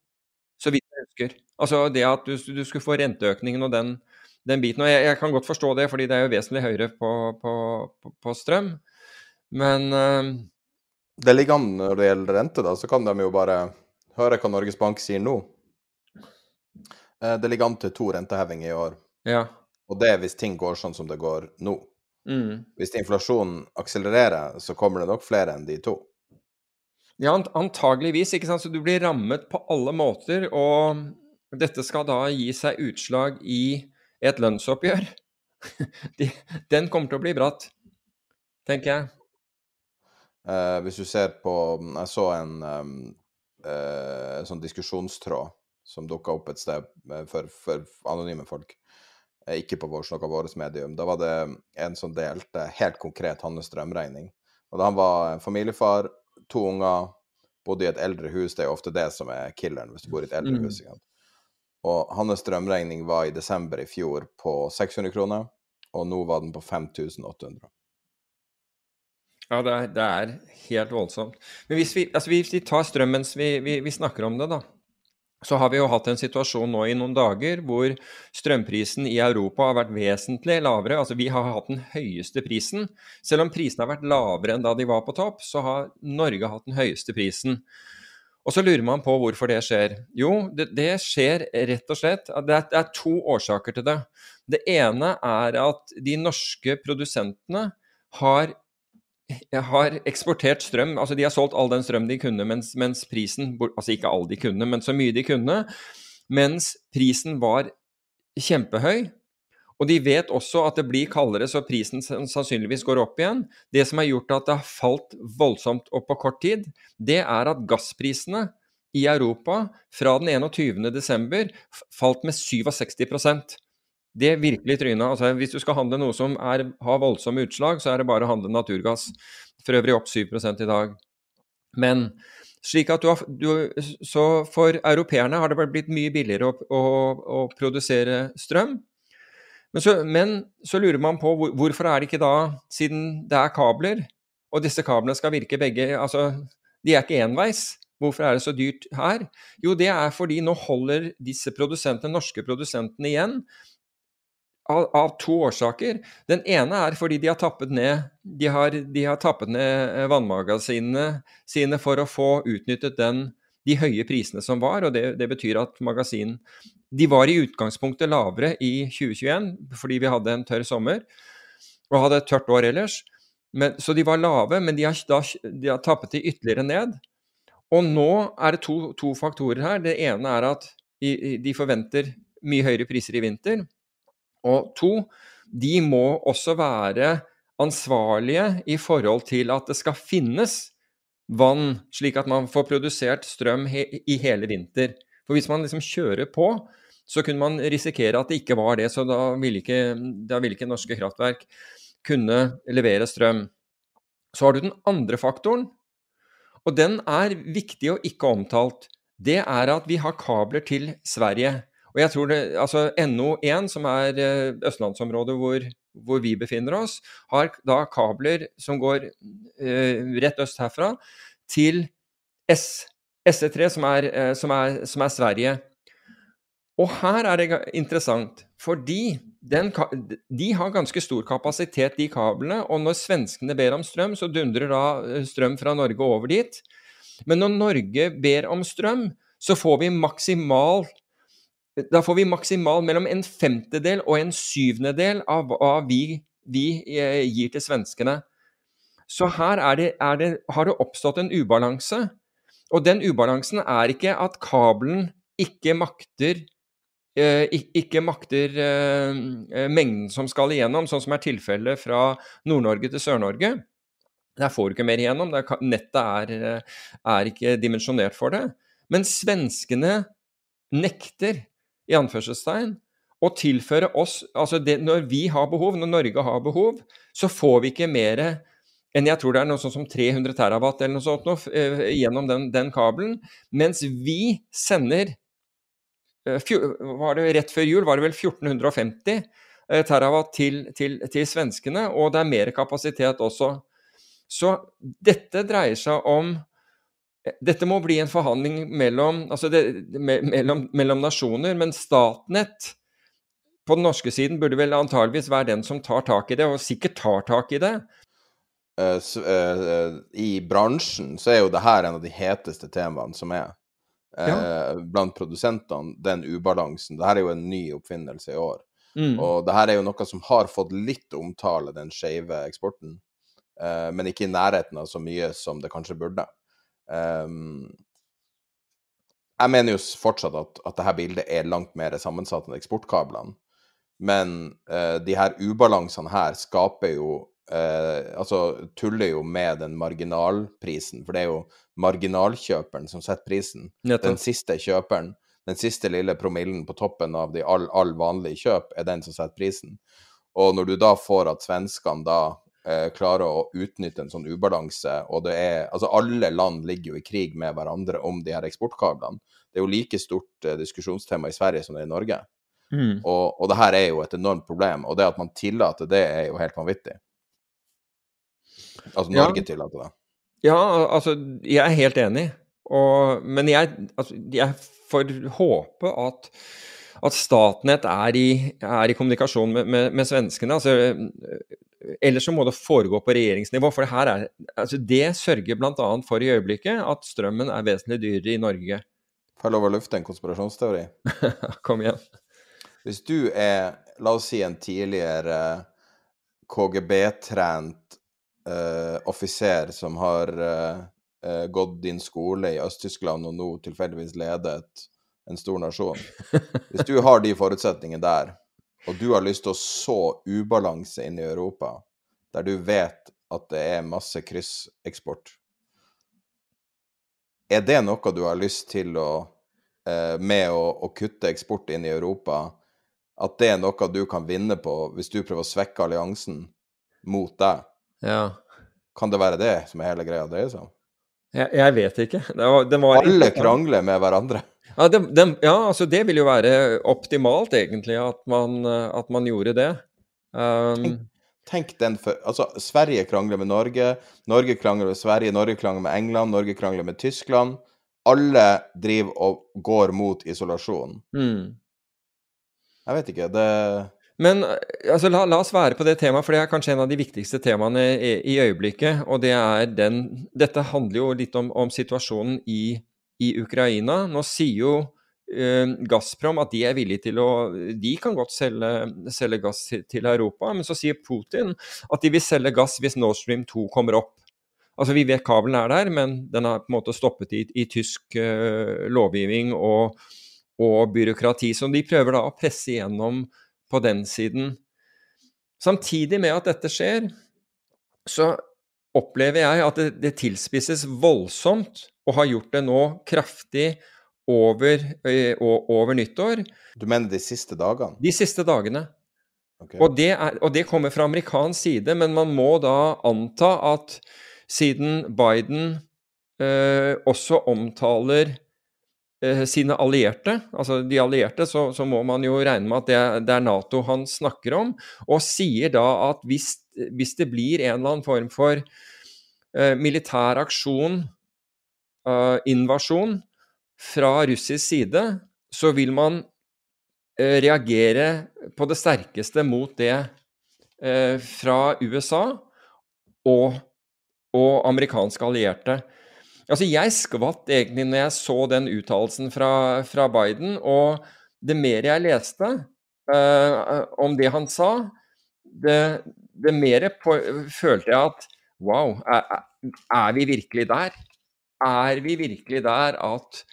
så vidt jeg husker. Altså det at du, du skulle få renteøkningen og den, den biten. Og jeg, jeg, kan godt forstå det, fordi det er jo vesentlig høyere på, på, på, på strøm. Men uh, Det ligger an når det gjelder rente, da, så kan de jo bare høre hva Norges Bank sier nå. Uh, det ligger an til to rentehevinger i år. Ja. Og det er hvis ting går sånn som det går nå. Mm. Hvis inflasjonen akselererer, så kommer det nok flere enn de to. Ja, antageligvis. ikke sant? Så du blir rammet på alle måter. Og dette skal da gi seg utslag i et lønnsoppgjør. Den kommer til å bli bratt, tenker jeg. Eh, hvis du ser på Jeg så en um, eh, sånn diskusjonstråd som dukka opp et sted eh, for, for anonyme folk. Eh, ikke på vår, noe av vårt medium. Da var det en som delte helt konkret hans strømregning. Og da han var familiefar, to unger, bodde i et eldre hus. Det er jo ofte det som er killeren hvis du bor i et eldre mm. hus. Igjen. Og hans strømregning var i desember i fjor på 600 kroner, og nå var den på 5800. Ja, det er, det er helt voldsomt. Men hvis vi, altså hvis vi tar strøm mens vi, vi, vi snakker om det, da så har vi jo hatt en situasjon nå i noen dager hvor strømprisen i Europa har vært vesentlig lavere. Altså vi har hatt den høyeste prisen. Selv om prisene har vært lavere enn da de var på topp, så har Norge hatt den høyeste prisen. Og så lurer man på hvorfor det skjer. Jo, det, det skjer rett og slett det er, det er to årsaker til det. Det ene er at de norske produsentene har har eksportert strøm. altså De har solgt all den strøm de kunne, mens, mens, prisen Altså ikke all de kunne, men så mye de kunne. Mens prisen var kjempehøy. Og de vet også at det blir kaldere, så prisen sannsynligvis går opp igjen. Det som har gjort at det har falt voldsomt opp på kort tid, det er at gassprisene i Europa fra den 21. desember falt med 67% det virkelig trynet. Altså, hvis du skal handle noe som er, har voldsomme utslag, så er det bare å handle naturgass. For øvrig opp 7 i dag. Men slik at du har, du, Så for europeerne har det blitt mye billigere å, å, å produsere strøm. Men så, men så, lurer man på hvor, hvorfor er det ikke da, siden det er kabler, og disse kablene skal virke begge Altså, de er ikke enveis. Hvorfor er det så dyrt her? Jo, det er fordi nå holder disse produsentene, norske produsentene igjen av, av, to årsaker. Den ene er fordi de har tappet ned, de har, de har tappet ned eh, vannmagasinene sine for å få utnyttet den, de høye prisene som var. og Det, det betyr at magasin De var i utgangspunktet lavere i 2021 fordi vi hadde en tørr sommer og hadde et tørt år ellers. Men, så de var lave, men de har, da, de har tappet de ytterligere ned. Og nå er det to, to faktorer her. Det ene er at de forventer mye høyere priser i vinter. Og to, de må også være ansvarlige i forhold til at det skal finnes vann, slik at man får produsert strøm i hele vinter. For hvis man liksom kjører på, så kunne man risikere at det ikke var det. Så da ville ikke, da ville ikke norske kraftverk kunne levere strøm. Så har du den andre faktoren, og den er viktig og ikke omtalt. Det er at vi har kabler til Sverige. Og jeg tror det, altså NO1, som er eh, østlandsområdet hvor, hvor, vi befinner oss, har da kabler som går eh, rett øst herfra, til S, SE3, som er, eh, som, er, som er, Sverige. Og her er det interessant, fordi den, de har ganske stor kapasitet, de kablene. Og når svenskene ber om strøm, så dundrer da eh, strøm fra Norge over dit. Men når Norge ber om strøm, så får vi maksimal da får vi maksimal mellom en femtedel og en syvendedel av hva vi, vi eh, gir til svenskene. Så her er det, er det, har det oppstått en ubalanse. Og den ubalansen er ikke at kabelen ikke makter eh, ikke makter eh, mengden som skal igjennom, sånn som er tilfellet fra Nord-Norge til Sør-Norge. Der får du ikke mer igjennom. nettet er, er ikke dimensjonert for det. Men svenskene nekter i anførselstegn, og tilføre oss altså det, Når vi har behov, når Norge har behov, så får vi ikke mer enn jeg tror det er noe sånn som 300 terawatt eller noe sånt noe, uh, gjennom den, den, kabelen. Mens vi sender uh, var det Rett før jul var det vel 1450 uh, eh, terawatt til, til, til, svenskene, og det er mer kapasitet også. Så dette dreier seg om dette må bli en forhandling mellom, altså det, mellom, mellom, nasjoner, men Statnett på den norske siden burde vel antageligvis være den som tar tak i det, og sikkert tar tak i det. Uh, så, uh, I bransjen så er jo det her en av de heteste temaene som er. Ja. Blant produsentene, den ubalansen. Dette er jo en ny oppfinnelse i år. Mm. Og det her er jo noe som har fått litt omtale, den skeive eksporten. men ikke i nærheten av så mye som det kanskje burde. Um, jeg mener jo fortsatt at, at dette bildet er langt mer sammensatt enn eksportkablene. Men uh, de her ubalansene her skaper jo uh, Altså tuller jo med den marginalprisen. For det er jo marginalkjøperen som setter prisen. Den siste kjøperen, den siste lille promillen på toppen av de all, all vanlige kjøp, er den som setter prisen. Og når du da får at svenskene da klarer å utnytte en sånn ubalanse, og det er Altså, alle land ligger jo i krig med hverandre om de her eksportkablene. Det er jo like stort eh, diskusjonstema i Sverige som det er i Norge. Mm. Og, og det her er jo et enormt problem, og det at man tillater det, er jo helt vanvittig. Altså, Norge ja. tillater det. Ja, altså, jeg er helt enig. Og, men jeg, altså, jeg får håpe at at Statnett er i, er i kommunikasjon med, med, med svenskene. Altså, ellers så må det foregå på regjeringsnivå. For det, er, altså det sørger bl.a. for i øyeblikket at strømmen er vesentlig dyrere i Norge. Får jeg lov å lufte en konspirasjonsteori? Kom igjen. Hvis du er, la oss si, en tidligere KGB-trent uh, offiser som har uh, gått din skole i Øst-Tyskland og nå tilfeldigvis ledet en stor nasjon. Hvis du har de forutsetningene der, og du har lyst til å så ubalanse inn i Europa, der du vet at det er masse krysseksport, er det noe du har lyst til å eh, Med å, å, kutte eksport inn i Europa, at det er noe du kan vinne på hvis du prøver å svekke alliansen mot deg? Ja. Kan det være det som er hele greia dreier seg om? Jeg, jeg, vet ikke. Det var, det var Alle krangler med hverandre. Ja, det, det, ja, altså det vil jo være optimalt, egentlig, at man, at man gjorde det. Um, tenk, tenk, den for Altså, Sverige krangler med Norge, Norge krangler med Sverige, Norge krangler med England, Norge krangler med Tyskland. Alle driver og går mot isolasjon. Mm. Jeg vet ikke, det men altså, la, la, oss være på det temaet, for det er kanskje en av de viktigste temaene i, i øyeblikket. Og det er den Dette handler jo litt om, om situasjonen i i Ukraina. Nå sier jo eh, Gazprom at de er villige til å De kan godt selge, selge gass til, Europa, men så sier Putin at de vil selge gass hvis Nord Stream 2 kommer opp. Altså Vi vet kabelen er der, men den er på en måte stoppet i, i tysk uh, lovgivning og, og byråkrati. Så de prøver da å presse igjennom på den siden. Samtidig med at dette skjer, så opplever jeg at det, det tilspisses voldsomt og har gjort det nå kraftig over, over nyttår. Du mener de siste dagene? De siste dagene. Okay. Og, det er, og, det kommer fra amerikansk side, men man må da anta at siden Biden eh, også omtaler eh, sine allierte, altså de allierte, så, så, må man jo regne med at det, det, er Nato han snakker om, og sier da at hvis, hvis det blir en eller annen form for eh, militær aksjon invasjon fra russisk side, så vil man uh, reagere på det sterkeste mot det uh, fra USA og, og amerikanske allierte. Altså, jeg skvatt egentlig når jeg så den uttalelsen fra, fra, Biden, og det mer jeg leste uh, om det han sa, det, det mer følte jeg at wow, er, er, vi virkelig der? Er vi virkelig der at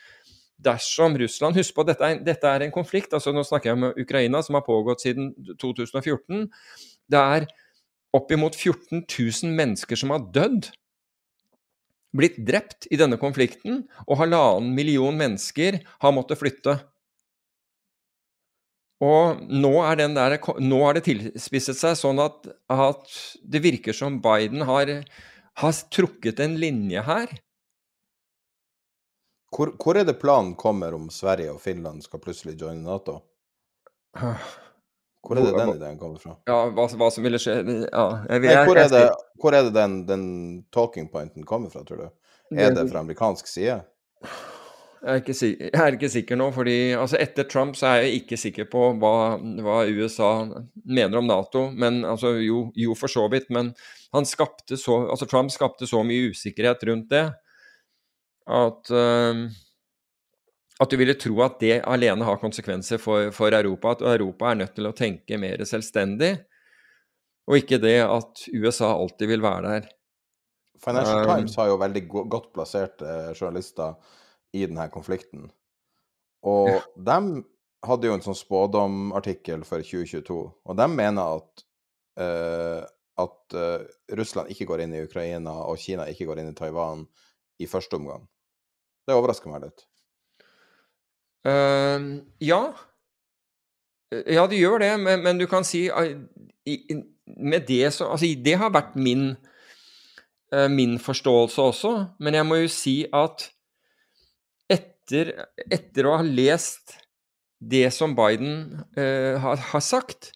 dersom Russland Husk på, dette er, dette er en konflikt. altså Nå snakker jeg om Ukraina, som har pågått siden 2014. Det er oppimot 14 000 mennesker som har dødd blitt drept i denne konflikten, og halvannen million mennesker har måttet flytte. Og nå, er der, nå har det tilspisset seg sånn at, at, det virker som Biden har, har trukket en linje her. Hvor, hvor, er det planen kommer om Sverige og Finland skal plutselig joine Nato? Hvor er det den ideen kommer fra? Ja, hva, hva som ville skje ja, jeg, Nei, hvor, er det, hvor, er det, den, den talking pointen kommer fra, tror du? Er det fra amerikansk side? Jeg er, ikke, jeg er ikke sikker nå, fordi altså etter Trump så er jeg ikke sikker på hva, hva USA mener om Nato. Men altså jo, jo, for så vidt. Men han skapte så, altså Trump skapte så mye usikkerhet rundt det at uh, at du ville tro at det alene har konsekvenser for, for, Europa. At Europa er nødt til å tenke mer selvstendig, og ikke det at USA alltid vil være der. Financial um, Times har jo veldig godt plasserte journalister i denne konflikten. Og ja. de hadde jo en sånn spådomartikkel for 2022, og de mener at, uh, at uh, Russland ikke går inn i Ukraina, og Kina ikke går inn i Taiwan i første omgang. Det overrasker meg litt. Uh, ja. Ja, det gjør det, men, men du kan si med det så Altså, det har vært min, uh, min forståelse også, men jeg må jo si at etter, etter å ha lest det som Biden uh, har, har, sagt,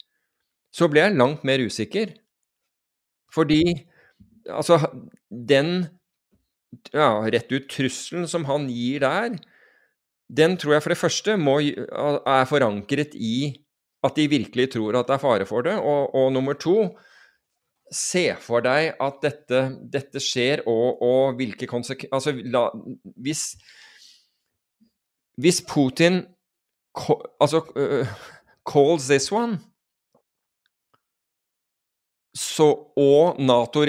så ble jeg langt mer usikker. Fordi altså den ja, rett ut trusselen som han gir der, den tror jeg for det første må, er forankret i at de virkelig tror at det er fare for det. Og, og nummer to, se for deg at dette, dette skjer, og, og hvilke konsekvenser Altså, la, hvis, hvis Putin altså, uh, calls this one så, og, NATO,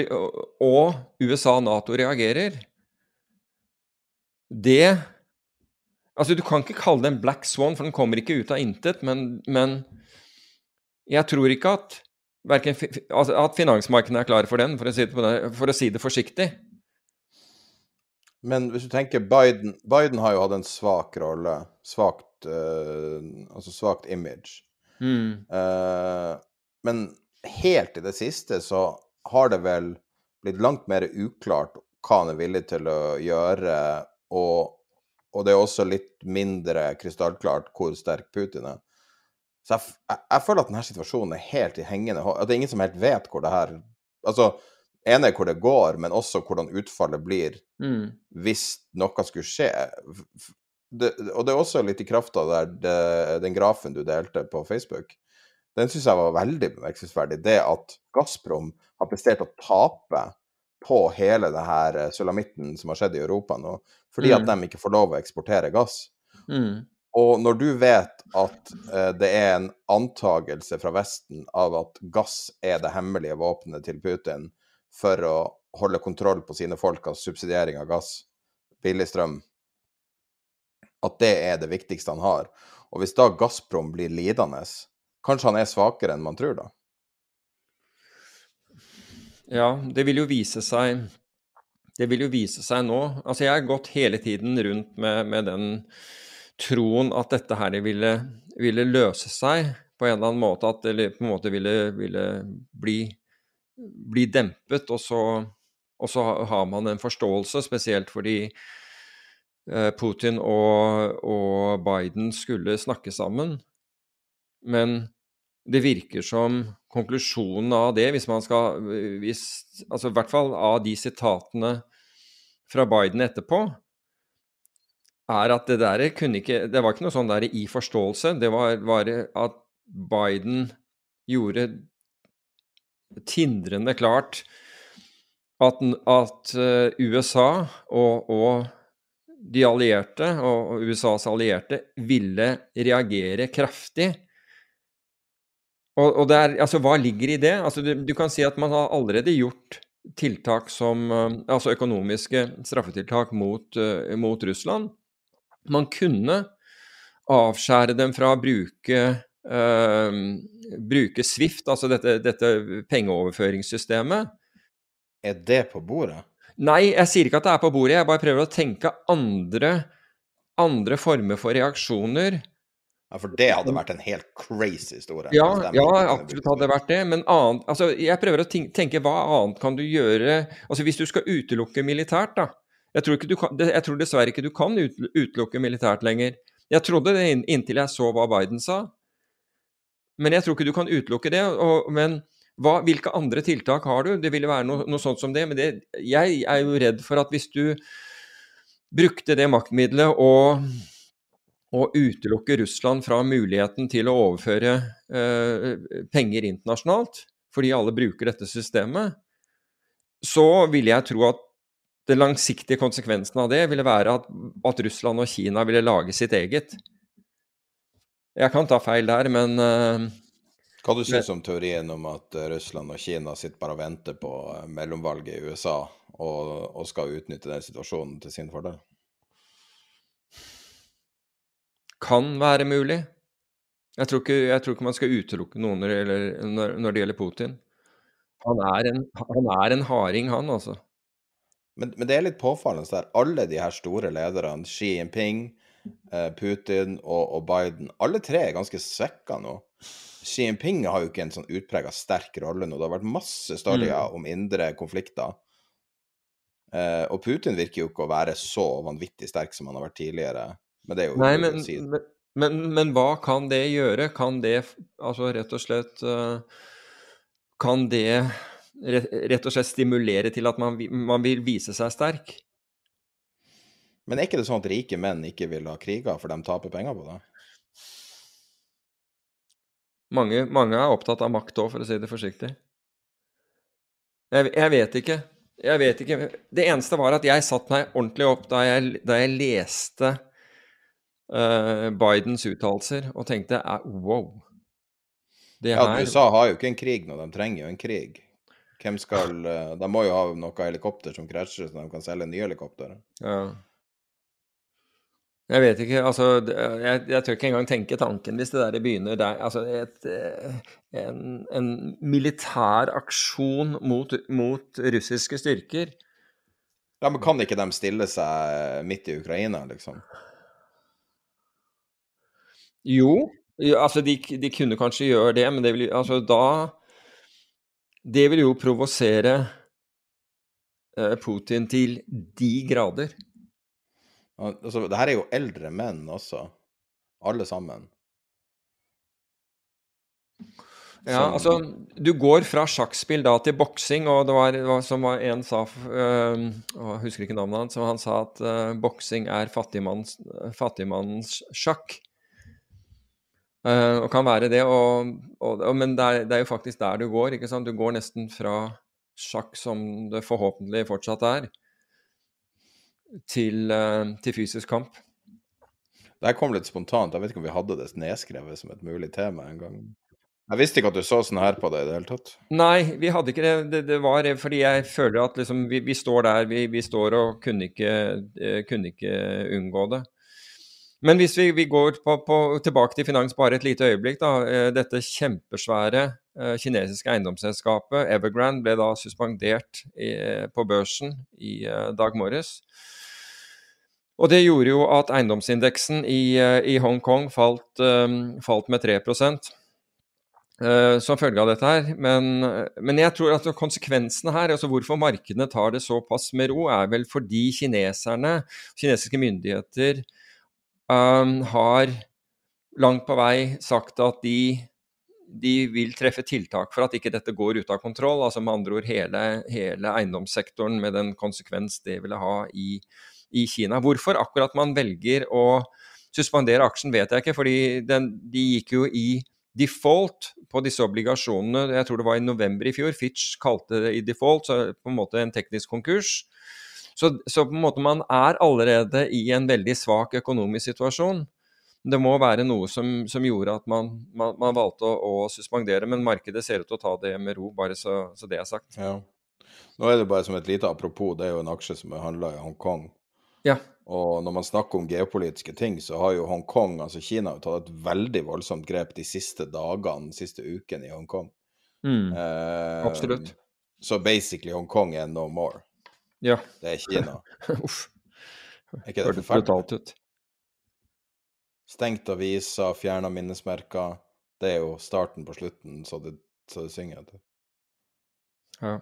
og USA og Nato reagerer Det Altså, du kan ikke kalle det en black swan, for den kommer ikke ut av intet, men, men jeg tror ikke at, verken, altså, at finansmarkedene er klare for den, for å, si det, for å si det forsiktig. Men hvis du tenker Biden Biden har jo hatt en svak rolle. Svakt uh, Altså svakt image. Mm. Uh, men helt i det siste så har det vel blitt langt mer uklart hva han er villig til å gjøre, og og det er også litt mindre krystallklart hvor sterk Putin er. Så jeg, jeg, jeg, føler at denne situasjonen er helt i hengende At det er ingen som helt vet hvor det her Altså, ene er hvor det går, men også hvordan utfallet blir mm. hvis noe skulle skje. Det, og det er også litt i kraft av den grafen du delte på Facebook. Den syns jeg var veldig bemerkelsesverdig. Det at Gazprom har prestert å tape på hele det her eh, sulamitten som har skjedd i Europa nå, fordi mm. at de ikke får lov å eksportere gass. Mm. Og når du vet at eh, det er en antagelse fra Vesten av at gass er det hemmelige våpenet til Putin for å holde kontroll på sine folks subsidiering av gass, billig strøm, at det er det viktigste han har. Og hvis da Gazprom blir lidende, kanskje han er svakere enn man tror, da? Ja, det vil jo vise seg Det vil jo vise seg nå. Altså, jeg har gått hele tiden rundt med, med den troen at dette her ville, ville, løse seg på en eller annen måte, at det på en måte ville, ville bli, bli, dempet. Og så, og så, har man en forståelse, spesielt fordi eh, Putin og, og Biden skulle snakke sammen. Men det virker som konklusjonen av det, hvis man skal hvis, Altså i hvert fall av de sitatene fra Biden etterpå, er at det der kunne ikke Det var ikke noe sånn der i forståelse. Det var, var at Biden gjorde tindrende klart at, at USA og, og, de allierte, og USAs allierte, ville reagere kraftig. Og, og er, altså, hva ligger i det? Altså, du, du, kan si at man har allerede gjort tiltak som Altså økonomiske straffetiltak mot, mot Russland. Man kunne avskjære dem fra å bruke, uh, bruke Swift, altså dette, dette, pengeoverføringssystemet. Er det på bordet? Nei, jeg sier ikke at det er på bordet. Jeg bare prøver å tenke andre, andre former for reaksjoner. Ja, For det hadde vært en helt crazy historie. Ja, ja absolutt hadde det vært det. Men annet, altså, jeg prøver å tenke hva annet kan du gjøre Altså Hvis du skal utelukke militært, da. Jeg tror, kan, jeg tror dessverre ikke du kan utelukke militært lenger. Jeg trodde det inntil jeg så hva Biden sa. Men jeg tror ikke du kan utelukke det. Og, men hva, hvilke andre tiltak har du? Det ville være noe, noe sånt som det. Men det, jeg er jo redd for at hvis du brukte det maktmiddelet og, og utelukke Russland fra muligheten til å overføre eh, penger internasjonalt, fordi alle bruker dette systemet, så ville jeg tro at den langsiktige konsekvensen av det ville være at, at, Russland og Kina ville lage sitt eget. Jeg kan ta feil der, men uh, Hva du syns om teorien om at eh, Russland og Kina sitter bare og venter på eh, mellomvalget i USA og, og skal utnytte den situasjonen til sin fordel? Kan være mulig. Jeg tror ikke, jeg tror ikke man skal utelukke noen når når, når det gjelder Putin. Han er, en, han er en harding, han, altså. Men, men, det er litt påfallende der. Alle de her store lederne, Xi Jinping, eh, Putin og, og, Biden, alle tre er ganske svekka nå. Xi Jinping har jo ikke en sånn utprega sterk rolle nå. Det har vært masse storyer mm. om indre konflikter. Eh, og Putin virker jo ikke å være så vanvittig sterk som han har vært tidligere. Men det er jo Nei, men, si. men, men, men, hva kan det gjøre? Kan det altså rett og slett uh, Kan det rett og slett stimulere til at man, man, vil vise seg sterk. Men er ikke det sånn at rike menn ikke vil ha kriger, for de taper penger på det? Mange, mange er opptatt av makt òg, for å si det forsiktig. Jeg, jeg, vet ikke. Jeg vet ikke. Det eneste var at jeg satte meg ordentlig opp da jeg, da jeg leste uh, Bidens uttalelser og tenkte wow. Det her... Ja, USA har jo ikke en krig nå, de trenger jo en krig. Hvem skal uh, De må jo ha noe helikopter som krasjer, så de kan selge nye helikoptre. Ja. Jeg vet ikke, altså Jeg, jeg tør ikke engang tenke tanken hvis det der begynner der Altså et, eh, en, en militær aksjon mot, mot, russiske styrker. Ja, Men kan ikke de stille seg midt i Ukraina, liksom? Jo, altså de, de kunne kanskje gjøre det, men det vil, altså da det vil jo provosere eh, Putin til de grader. Altså, det her er jo eldre menn også. Alle sammen. Ja, altså Du går fra sjakkspill da til boksing, og det var, det var som en sa øh, Jeg husker ikke navnet hans, men han sa at øh, boksing er fattigmanns, fattigmannens sjakk. Uh, og kan være det, og, og, og, men det er, det er, jo faktisk der du går. ikke sant? Du går nesten fra sjakk, som det forhåpentlig fortsatt er, til, uh, til fysisk kamp. Det her kom litt spontant. Jeg vet ikke om vi hadde det nedskrevet som et mulig tema en gang. Jeg visste ikke at du så sånn her på det i det hele tatt. Nei, vi hadde ikke det. Det, det var fordi jeg føler at liksom vi, vi står der vi, vi, står og kunne ikke, kunne ikke unngå det. Men hvis vi, vi går på, på, tilbake til finans bare et lite øyeblikk, da. Eh, dette kjempesvære uh, kinesiske eiendomsselskapet Evergrande ble da suspendert i, på børsen i dag morges. Og det gjorde jo at eiendomsindeksen i, i Hongkong falt, falt, med 3% som følge av dette her. Men, men, jeg tror at konsekvensene her, altså hvorfor markedene tar det såpass med ro, er vel fordi kineserne, kinesiske myndigheter, um, har langt på vei sagt at de, de, vil treffe tiltak for at ikke dette går ut av kontroll. Altså med andre ord hele, hele eiendomssektoren med den konsekvens det ville ha i, i, Kina. Hvorfor akkurat man velger å suspendere aksjen, vet jeg ikke. fordi den, de gikk jo i default på disse obligasjonene. Jeg tror det var i november i fjor. Fitch kalte det i default, så på en måte en teknisk konkurs. Så, så på en måte man er allerede i en veldig svak økonomisk situasjon. Det må være noe som, som gjorde at man, man, man valgte å, å, suspendere, men markedet ser ut til å ta det med ro, bare så, så det er sagt. Ja. Nå er det bare som et lite apropos, det er jo en aksje som er handla i Hongkong. Ja. Og når man snakker om geopolitiske ting, så har jo Hongkong, altså Kina, tatt et veldig voldsomt grep de siste dagene, de siste ukene i Hongkong. Mm. Eh, Absolutt. Så basically Hongkong er no more. Ja. Det er Kina. Uff. Er ikke det brutalt ut. Stengt aviser, fjerna minnesmerker. Det er jo starten på slutten, så det, så det synger etter. Ja.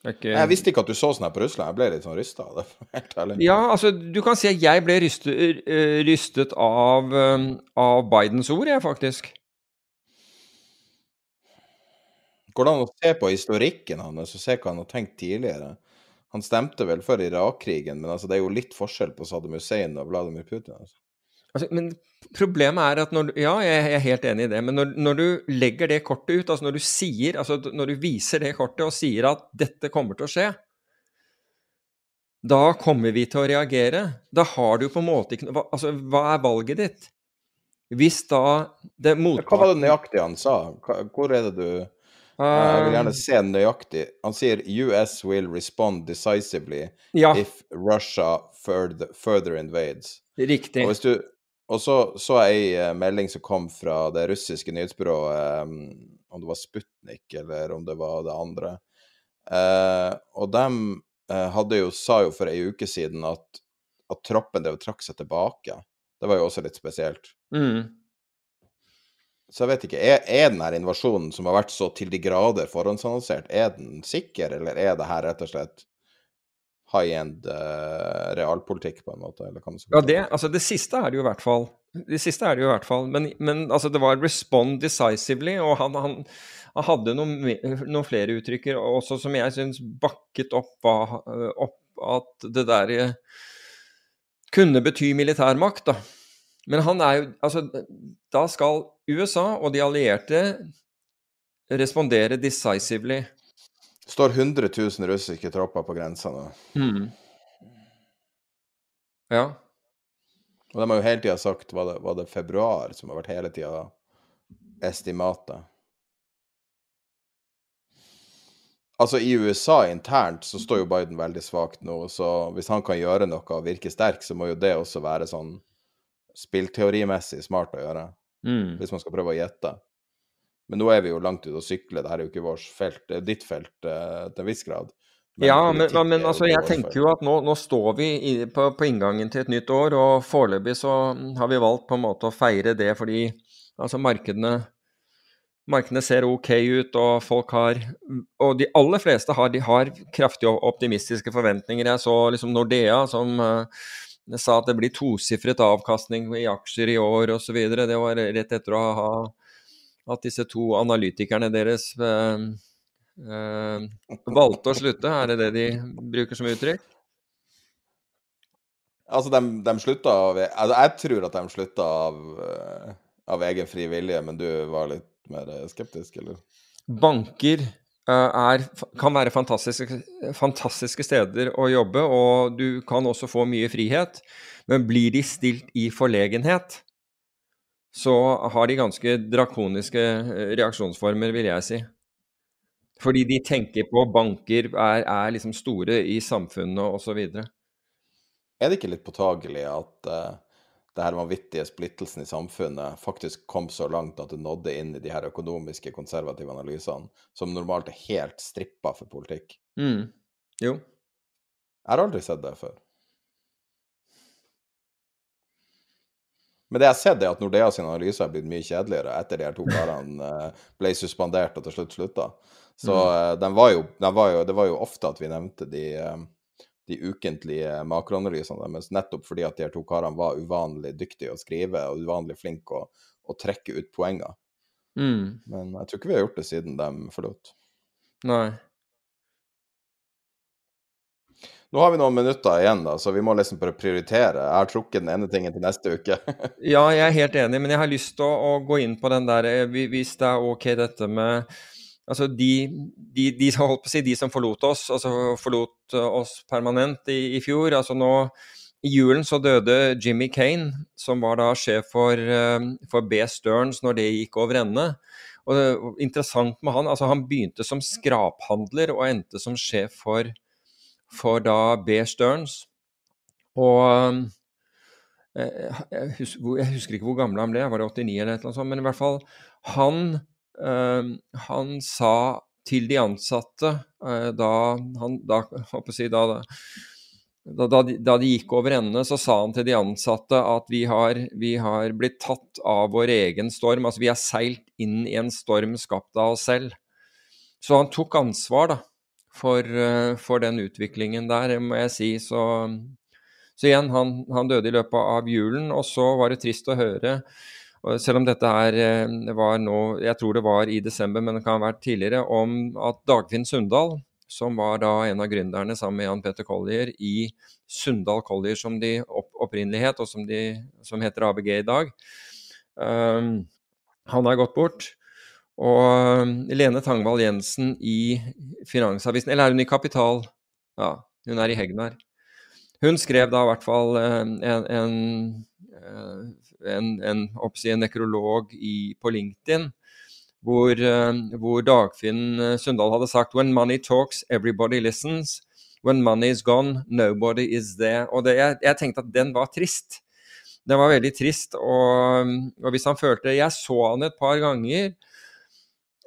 Ikke... Jeg visste ikke at du så sånn her på Russland. Jeg ble litt sånn rysta av det. helt ærlig. Ja, altså, du kan si at jeg ble rystet, eh, rystet av, um, av, Bidens ord, jeg, faktisk. Går det an å se på historikken hans og se hva han har tenkt tidligere? Han stemte vel for Irak-krigen, men altså, det er jo litt forskjell på Saddam Hussein og Vladimir Putin. Altså. Altså, men problemet er at når, Ja, jeg er helt enig i det, men når, når, du legger det kortet ut, altså når du sier, altså når du viser det kortet og sier at dette kommer til å skje, da kommer vi til å reagere. Da har du på en måte ikke noe Altså, hva er valget ditt? Hvis da det motparten Hva var det nøyaktig han sa? Hvor er det du jeg vil gjerne um, se nøyaktig. Han sier US will respond decisively ja. if Russia further, further invades. Riktig. Og du, og så så jeg ei uh, melding som kom fra det russiske nyhetsbyrået, um, om det var Sputnik eller om det var det andre. Uh, og de uh, jo, sa jo for ei uke siden at, at troppen drev trakk seg tilbake. Det var jo også litt spesielt. Mm. Så jeg vet ikke, er, er den her invasjonen som har vært så til de grader forhåndsannonsert, er den sikker, eller er det her rett og slett high end uh, realpolitikk, på en måte? Eller kan ja, det, altså det siste er det jo i hvert fall. Det siste er det jo i hvert fall. Men, men altså, det var 'respond decisively', og han, han, han hadde noen, noen, flere uttrykker også som jeg syns bakket opp, opp, at det der eh, kunne bety militærmakt, da. Men han er jo Altså, da skal USA og de allierte respondere decisively står 100 000 russiske tropper på grensa nå. Mm. Ja. Og de har jo hele tida sagt var det, var det februar som har vært hele tida estimatet. Altså, i USA internt så står jo Biden veldig svakt nå, så hvis han kan gjøre noe og virke sterk, så må jo det også være sånn spillteorimessig smart å gjøre. Mm. Hvis man skal prøve å gjette. Men nå er vi jo langt ute å sykle, dette er jo ikke vårt felt, det er ditt felt uh, til en viss grad. Men ja, men, men altså, jeg tenker jo at nå, nå står vi i, på, på, inngangen til et nytt år, og foreløpig så har vi valgt på en måte å feire det fordi altså markedene, markedene ser ok ut, og folk har Og de aller fleste har, de har kraftig optimistiske forventninger. Jeg så liksom Nordea som uh, sa at det blir tosifret avkastning i aksjer i år osv. Det var rett etter å ha at disse to analytikerne deres øh, øh, valgte å slutte? Er det det de bruker som uttrykk? Altså, de, de slutta av altså, Jeg tror at de slutta av, eh, av egen fri vilje, men du var litt mer skeptisk, eller? Banker er, kan være fantastiske, fantastiske, steder å jobbe, og du kan også få mye frihet. Men blir de stilt i forlegenhet, så har de ganske drakoniske eh, reaksjonsformer, vil jeg si. Fordi de tenker på banker er, er liksom store i samfunnet osv. Er det ikke litt påtagelig at uh, det her vanvittige splittelsen i samfunnet faktisk kom så langt at det nådde inn i de her økonomiske, konservative analysene, som normalt er helt strippa for politikk? Mm. Jo. Jeg har aldri sett det før. Men det jeg har sett, er at Nordea sine analyser har blitt mye kjedeligere etter de her to karene eh, ble suspendert og til slutt slutta. Så mm. Eh, den var jo, den var jo, det var jo ofte at vi nevnte de, eh, de ukentlige makroanalysene deres, nettopp fordi at de her to karene var uvanlig dyktige å skrive og uvanlig flinke å, å trekke ut poenger. Mm. Men jeg tror ikke vi har gjort det siden de forlot. Nei. Nå har vi noen minutter igjen, da, så vi må liksom bare prioritere. Jeg har trukket den ene tingen til neste uke. ja, jeg er helt enig, men jeg har lyst til å, å, gå inn på den der eh, Hvis det er ok dette med Altså de, de, de, si, de som forlot oss, altså forlot oss permanent i, i, fjor. altså nå I julen så døde Jimmy Kane, som var da sjef for, eh, for B. Stearns når det gikk over ende. Og interessant med han, altså Han begynte som skraphandler og endte som sjef for for da B. Stearns. Og eh, jeg husker, jeg husker, ikke hvor gammel han ble, var det 89 eller noe sånt, men i hvert fall han, eh, han sa til de ansatte eh, da han da, si, da, da, de, da, de, gikk over ende, så sa han til de ansatte at vi har, vi har blitt tatt av vår egen storm. Altså vi har seilt inn i en storm skapt av oss selv. Så han tok ansvar, da for, eh, for, den utviklingen der, må jeg si. Så, så igjen, han, han, døde i løpet av julen, og så var det trist å høre. Selv om dette her eh, var nå, jeg tror det var i desember, men det kan ha vært tidligere, om at Dagfinn Sundal, som var da en av gründerne sammen med Jan Petter Collier i Sundal Collier, som de opp, opprinnelig het, og som, de, som heter ABG i dag, um, han har gått bort. Og um, Lene Tangvall Jensen i Finansavisen, eller er hun i Kapital? Ja, hun er i Hegnar. Hun skrev da i hvert fall uh, en, en, en, en, en nekrolog i, på LinkedIn hvor, uh, hvor, Dagfinn Sundal hadde sagt When money talks, everybody listens. When money is gone, nobody is there. Og det, jeg, jeg, tenkte at den var trist. Den var veldig trist. Og, og hvis han følte Jeg så han et par ganger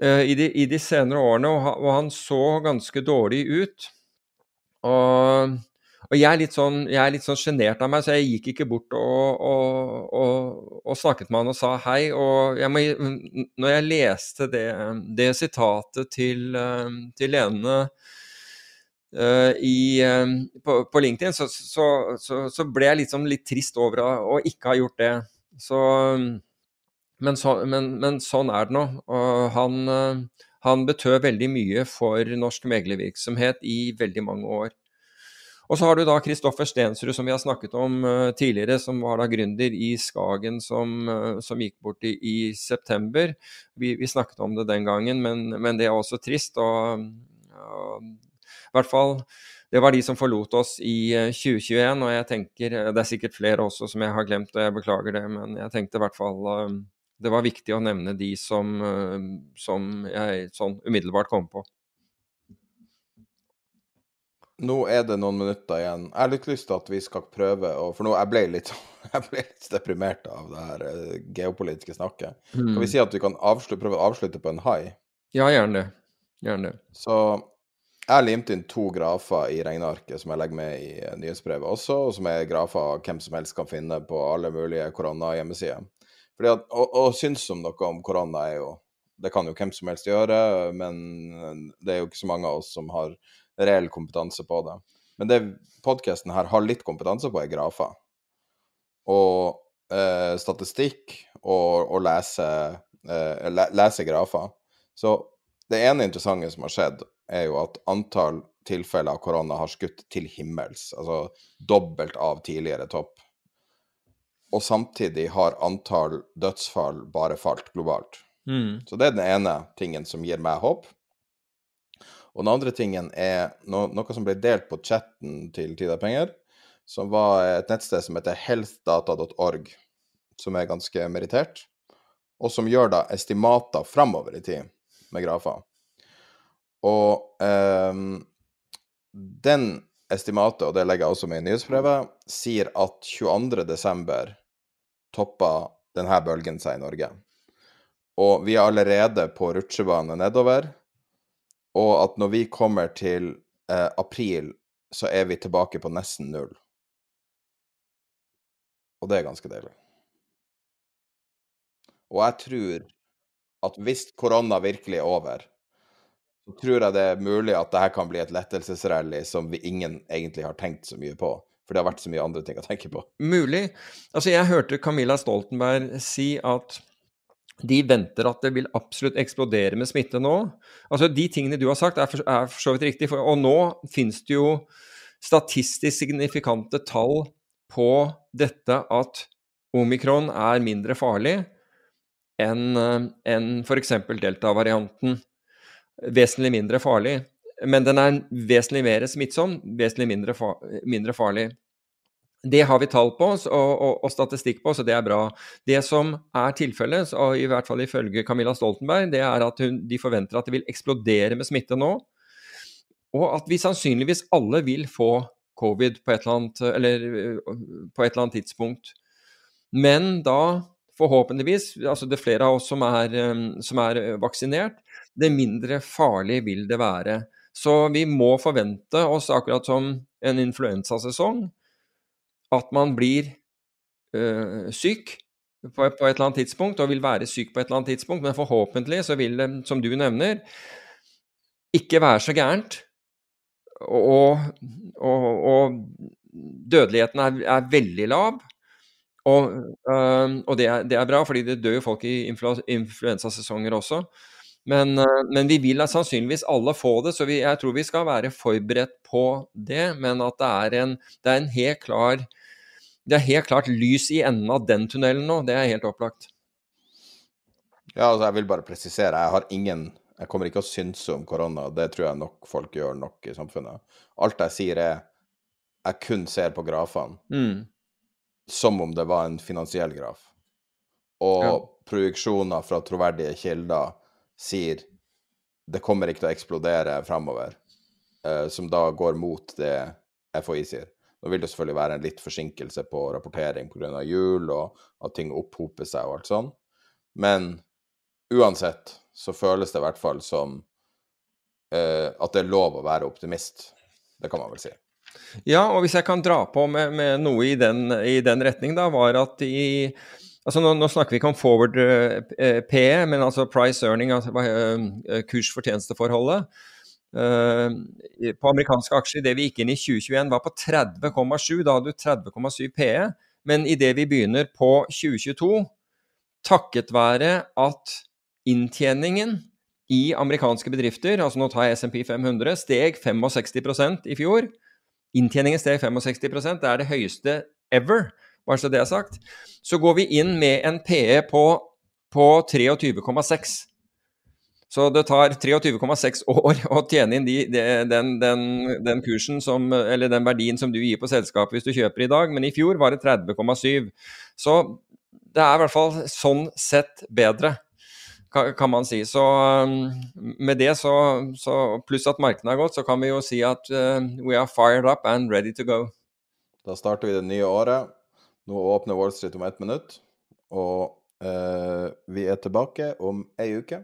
i, de, i, de, senere årene, og, han så ganske dårlig ut. Og, og jeg er litt sånn sånn sjenert av meg, så jeg gikk ikke bort og, og, og, snakket med han og sa hei. Og jeg må, når jeg leste det, det sitatet til, uh, til Lene uh, i, uh, på, på, LinkedIn, så, så, så, så, ble jeg liksom litt trist over å, ikke ha gjort det. Så men, men, men, sånn er det nå. Og han, eh, han betød veldig mye for norsk meglervirksomhet i veldig mange år. Og så har du da Kristoffer Stensrud, som vi har snakket om uh, tidligere, som var da gründer i Skagen, som, uh, som gikk bort i, i september. Vi, vi, snakket om det den gangen, men, men det er også trist. Og uh, i hvert fall det var de som forlot oss i 2021, og jeg tenker Det er sikkert flere også som jeg har glemt, og jeg beklager det, men jeg tenkte i hvert fall det var viktig å nevne de som, eh, som jeg sånn umiddelbart kom på. Nå er det noen minutter igjen. Jeg har litt lyst til at vi skal prøve å For nå jeg ble litt, jeg ble litt deprimert av det her uh, geopolitiske snakket. Mm. Kan vi si at vi kan avslutte, prøve å avslutte på en high? Ja, gjerne. Gjerne. Så jeg har limt inn to grafer i regnearket som jeg legger med i nyhetsbrevet også, og som er grafer hvem som helst kan finne på alle mulige koronahjemmesider. Fordi at, å, å synes om noe om korona er jo Det kan jo hvem som helst gjøre, men det er jo ikke så mange av oss som har reell kompetanse på det. Men det podkasten her har litt kompetanse på, er grafer. Og eh, statistikk og, og lese, eh, lese grafer. Så det ene interessante som har skjedd, er jo at antall tilfeller av korona har skutt til himmels. Altså dobbelt av tidligere topp og samtidig har antall dødsfall bare falt globalt. Mm. Så det er den ene tingen som gir meg håp. Og den andre tingen er no noe som ble delt på chatten til Tid penger, som var et nettsted som heter healthdata.org, som er ganske merittert, og som gjør da estimater framover i tid med grafer. Og eh, den estimatet, og det legger jeg også med i nyhetsbrevet, sier at 22.12 toppa denne bølgen seg i Norge. Og vi er allerede på rutsjebane nedover. Og at når vi kommer til eh, april, så er vi tilbake på nesten null. Og det er ganske deilig. Og jeg tror at hvis korona virkelig er over, så tror jeg det er mulig at dette kan bli et lettelsesrally som vi ingen egentlig har tenkt så mye på. For det har vært så mye andre ting å tenke på. Mulig. Altså, jeg hørte Camilla Stoltenberg si at de venter at det vil absolutt eksplodere med smitte nå. Altså, De tingene du har sagt, er for, er for så vidt riktig. For, og nå finnes det jo statistisk signifikante tall på dette at omikron er mindre farlig enn en f.eks. delta-varianten. Vesentlig mindre farlig. Men den er vesentlig mer smittsom, vesentlig mindre, fa mindre farlig. Det har vi tall på og, og, og, statistikk på, så det er bra. Det som er tilfellet, i hvert fall ifølge Camilla Stoltenberg, det er at hun, de forventer at det vil eksplodere med smitte nå. Og at vi sannsynligvis alle vil få covid på et eller annet, eller, på et eller annet tidspunkt. Men da forhåpentligvis, altså det er flere av oss som er, som er vaksinert, det mindre farlig vil det være. Så vi må forvente oss, akkurat som en influensasesong, at man blir øh, syk på, på, et eller annet tidspunkt, og vil være syk på et eller annet tidspunkt, men forhåpentlig så vil det, som du nevner, ikke være så gærent. Og, og, og dødeligheten er, er, veldig lav. Og, øh, og det, er, det, er, bra, fordi det dør jo folk i influ, influensasesonger også. Men, øh, men, vi vil sannsynligvis alle få det, så vi, jeg tror vi skal være forberedt på det. Men at det er en, det er en helt klar det er helt klart lys i enden av den tunnelen nå, det er helt opplagt. Ja, altså jeg vil bare presisere, jeg har ingen Jeg kommer ikke å synse om korona, det tror jeg nok folk gjør nok i samfunnet. Alt jeg sier er jeg kun ser på grafene mm. som om det var en finansiell graf. Og ja. projeksjoner fra troverdige kilder sier det kommer ikke til å eksplodere fremover, eh, som da går mot det FHI sier. Nå vil det selvfølgelig være en litt forsinkelse på rapportering pga. jul, og at ting opphoper seg og alt sånn. Men uansett så føles det i hvert fall som uh, at det er lov å være optimist. Det kan man vel si. Ja, og hvis jeg kan dra på med, med noe i den, i den, retning, da, var at i Altså nå, nå, snakker vi ikke om forward eh, PE, men altså price earning, altså uh, kurs-fortjenesteforholdet. Uh, på amerikanske aksjer det vi gikk inn i 2021 var på 30,7. Da hadde du 30,7 PE. Men idet vi begynner på 2022, takket være at inntjeningen i amerikanske bedrifter, altså nå tar jeg SMP 500, steg 65% i fjor. Inntjeningen steg 65 det er det høyeste ever, bare så det er sagt. Så går vi inn med en PE på, på 23,6. Så det tar 23,6 år å tjene inn de, de, den, den, den, kursen som, eller den verdien som du gir på selskapet hvis du kjøper i dag, men i fjor var det 30,7. Så det er i hvert fall sånn sett bedre, kan man si. Så um, med det, så, så pluss at markedet har gått, så kan vi jo si at uh, we are fired up and ready to go. Da starter vi det nye året. Nå åpner Wall Street om ett minutt, og uh, vi er tilbake om ei uke.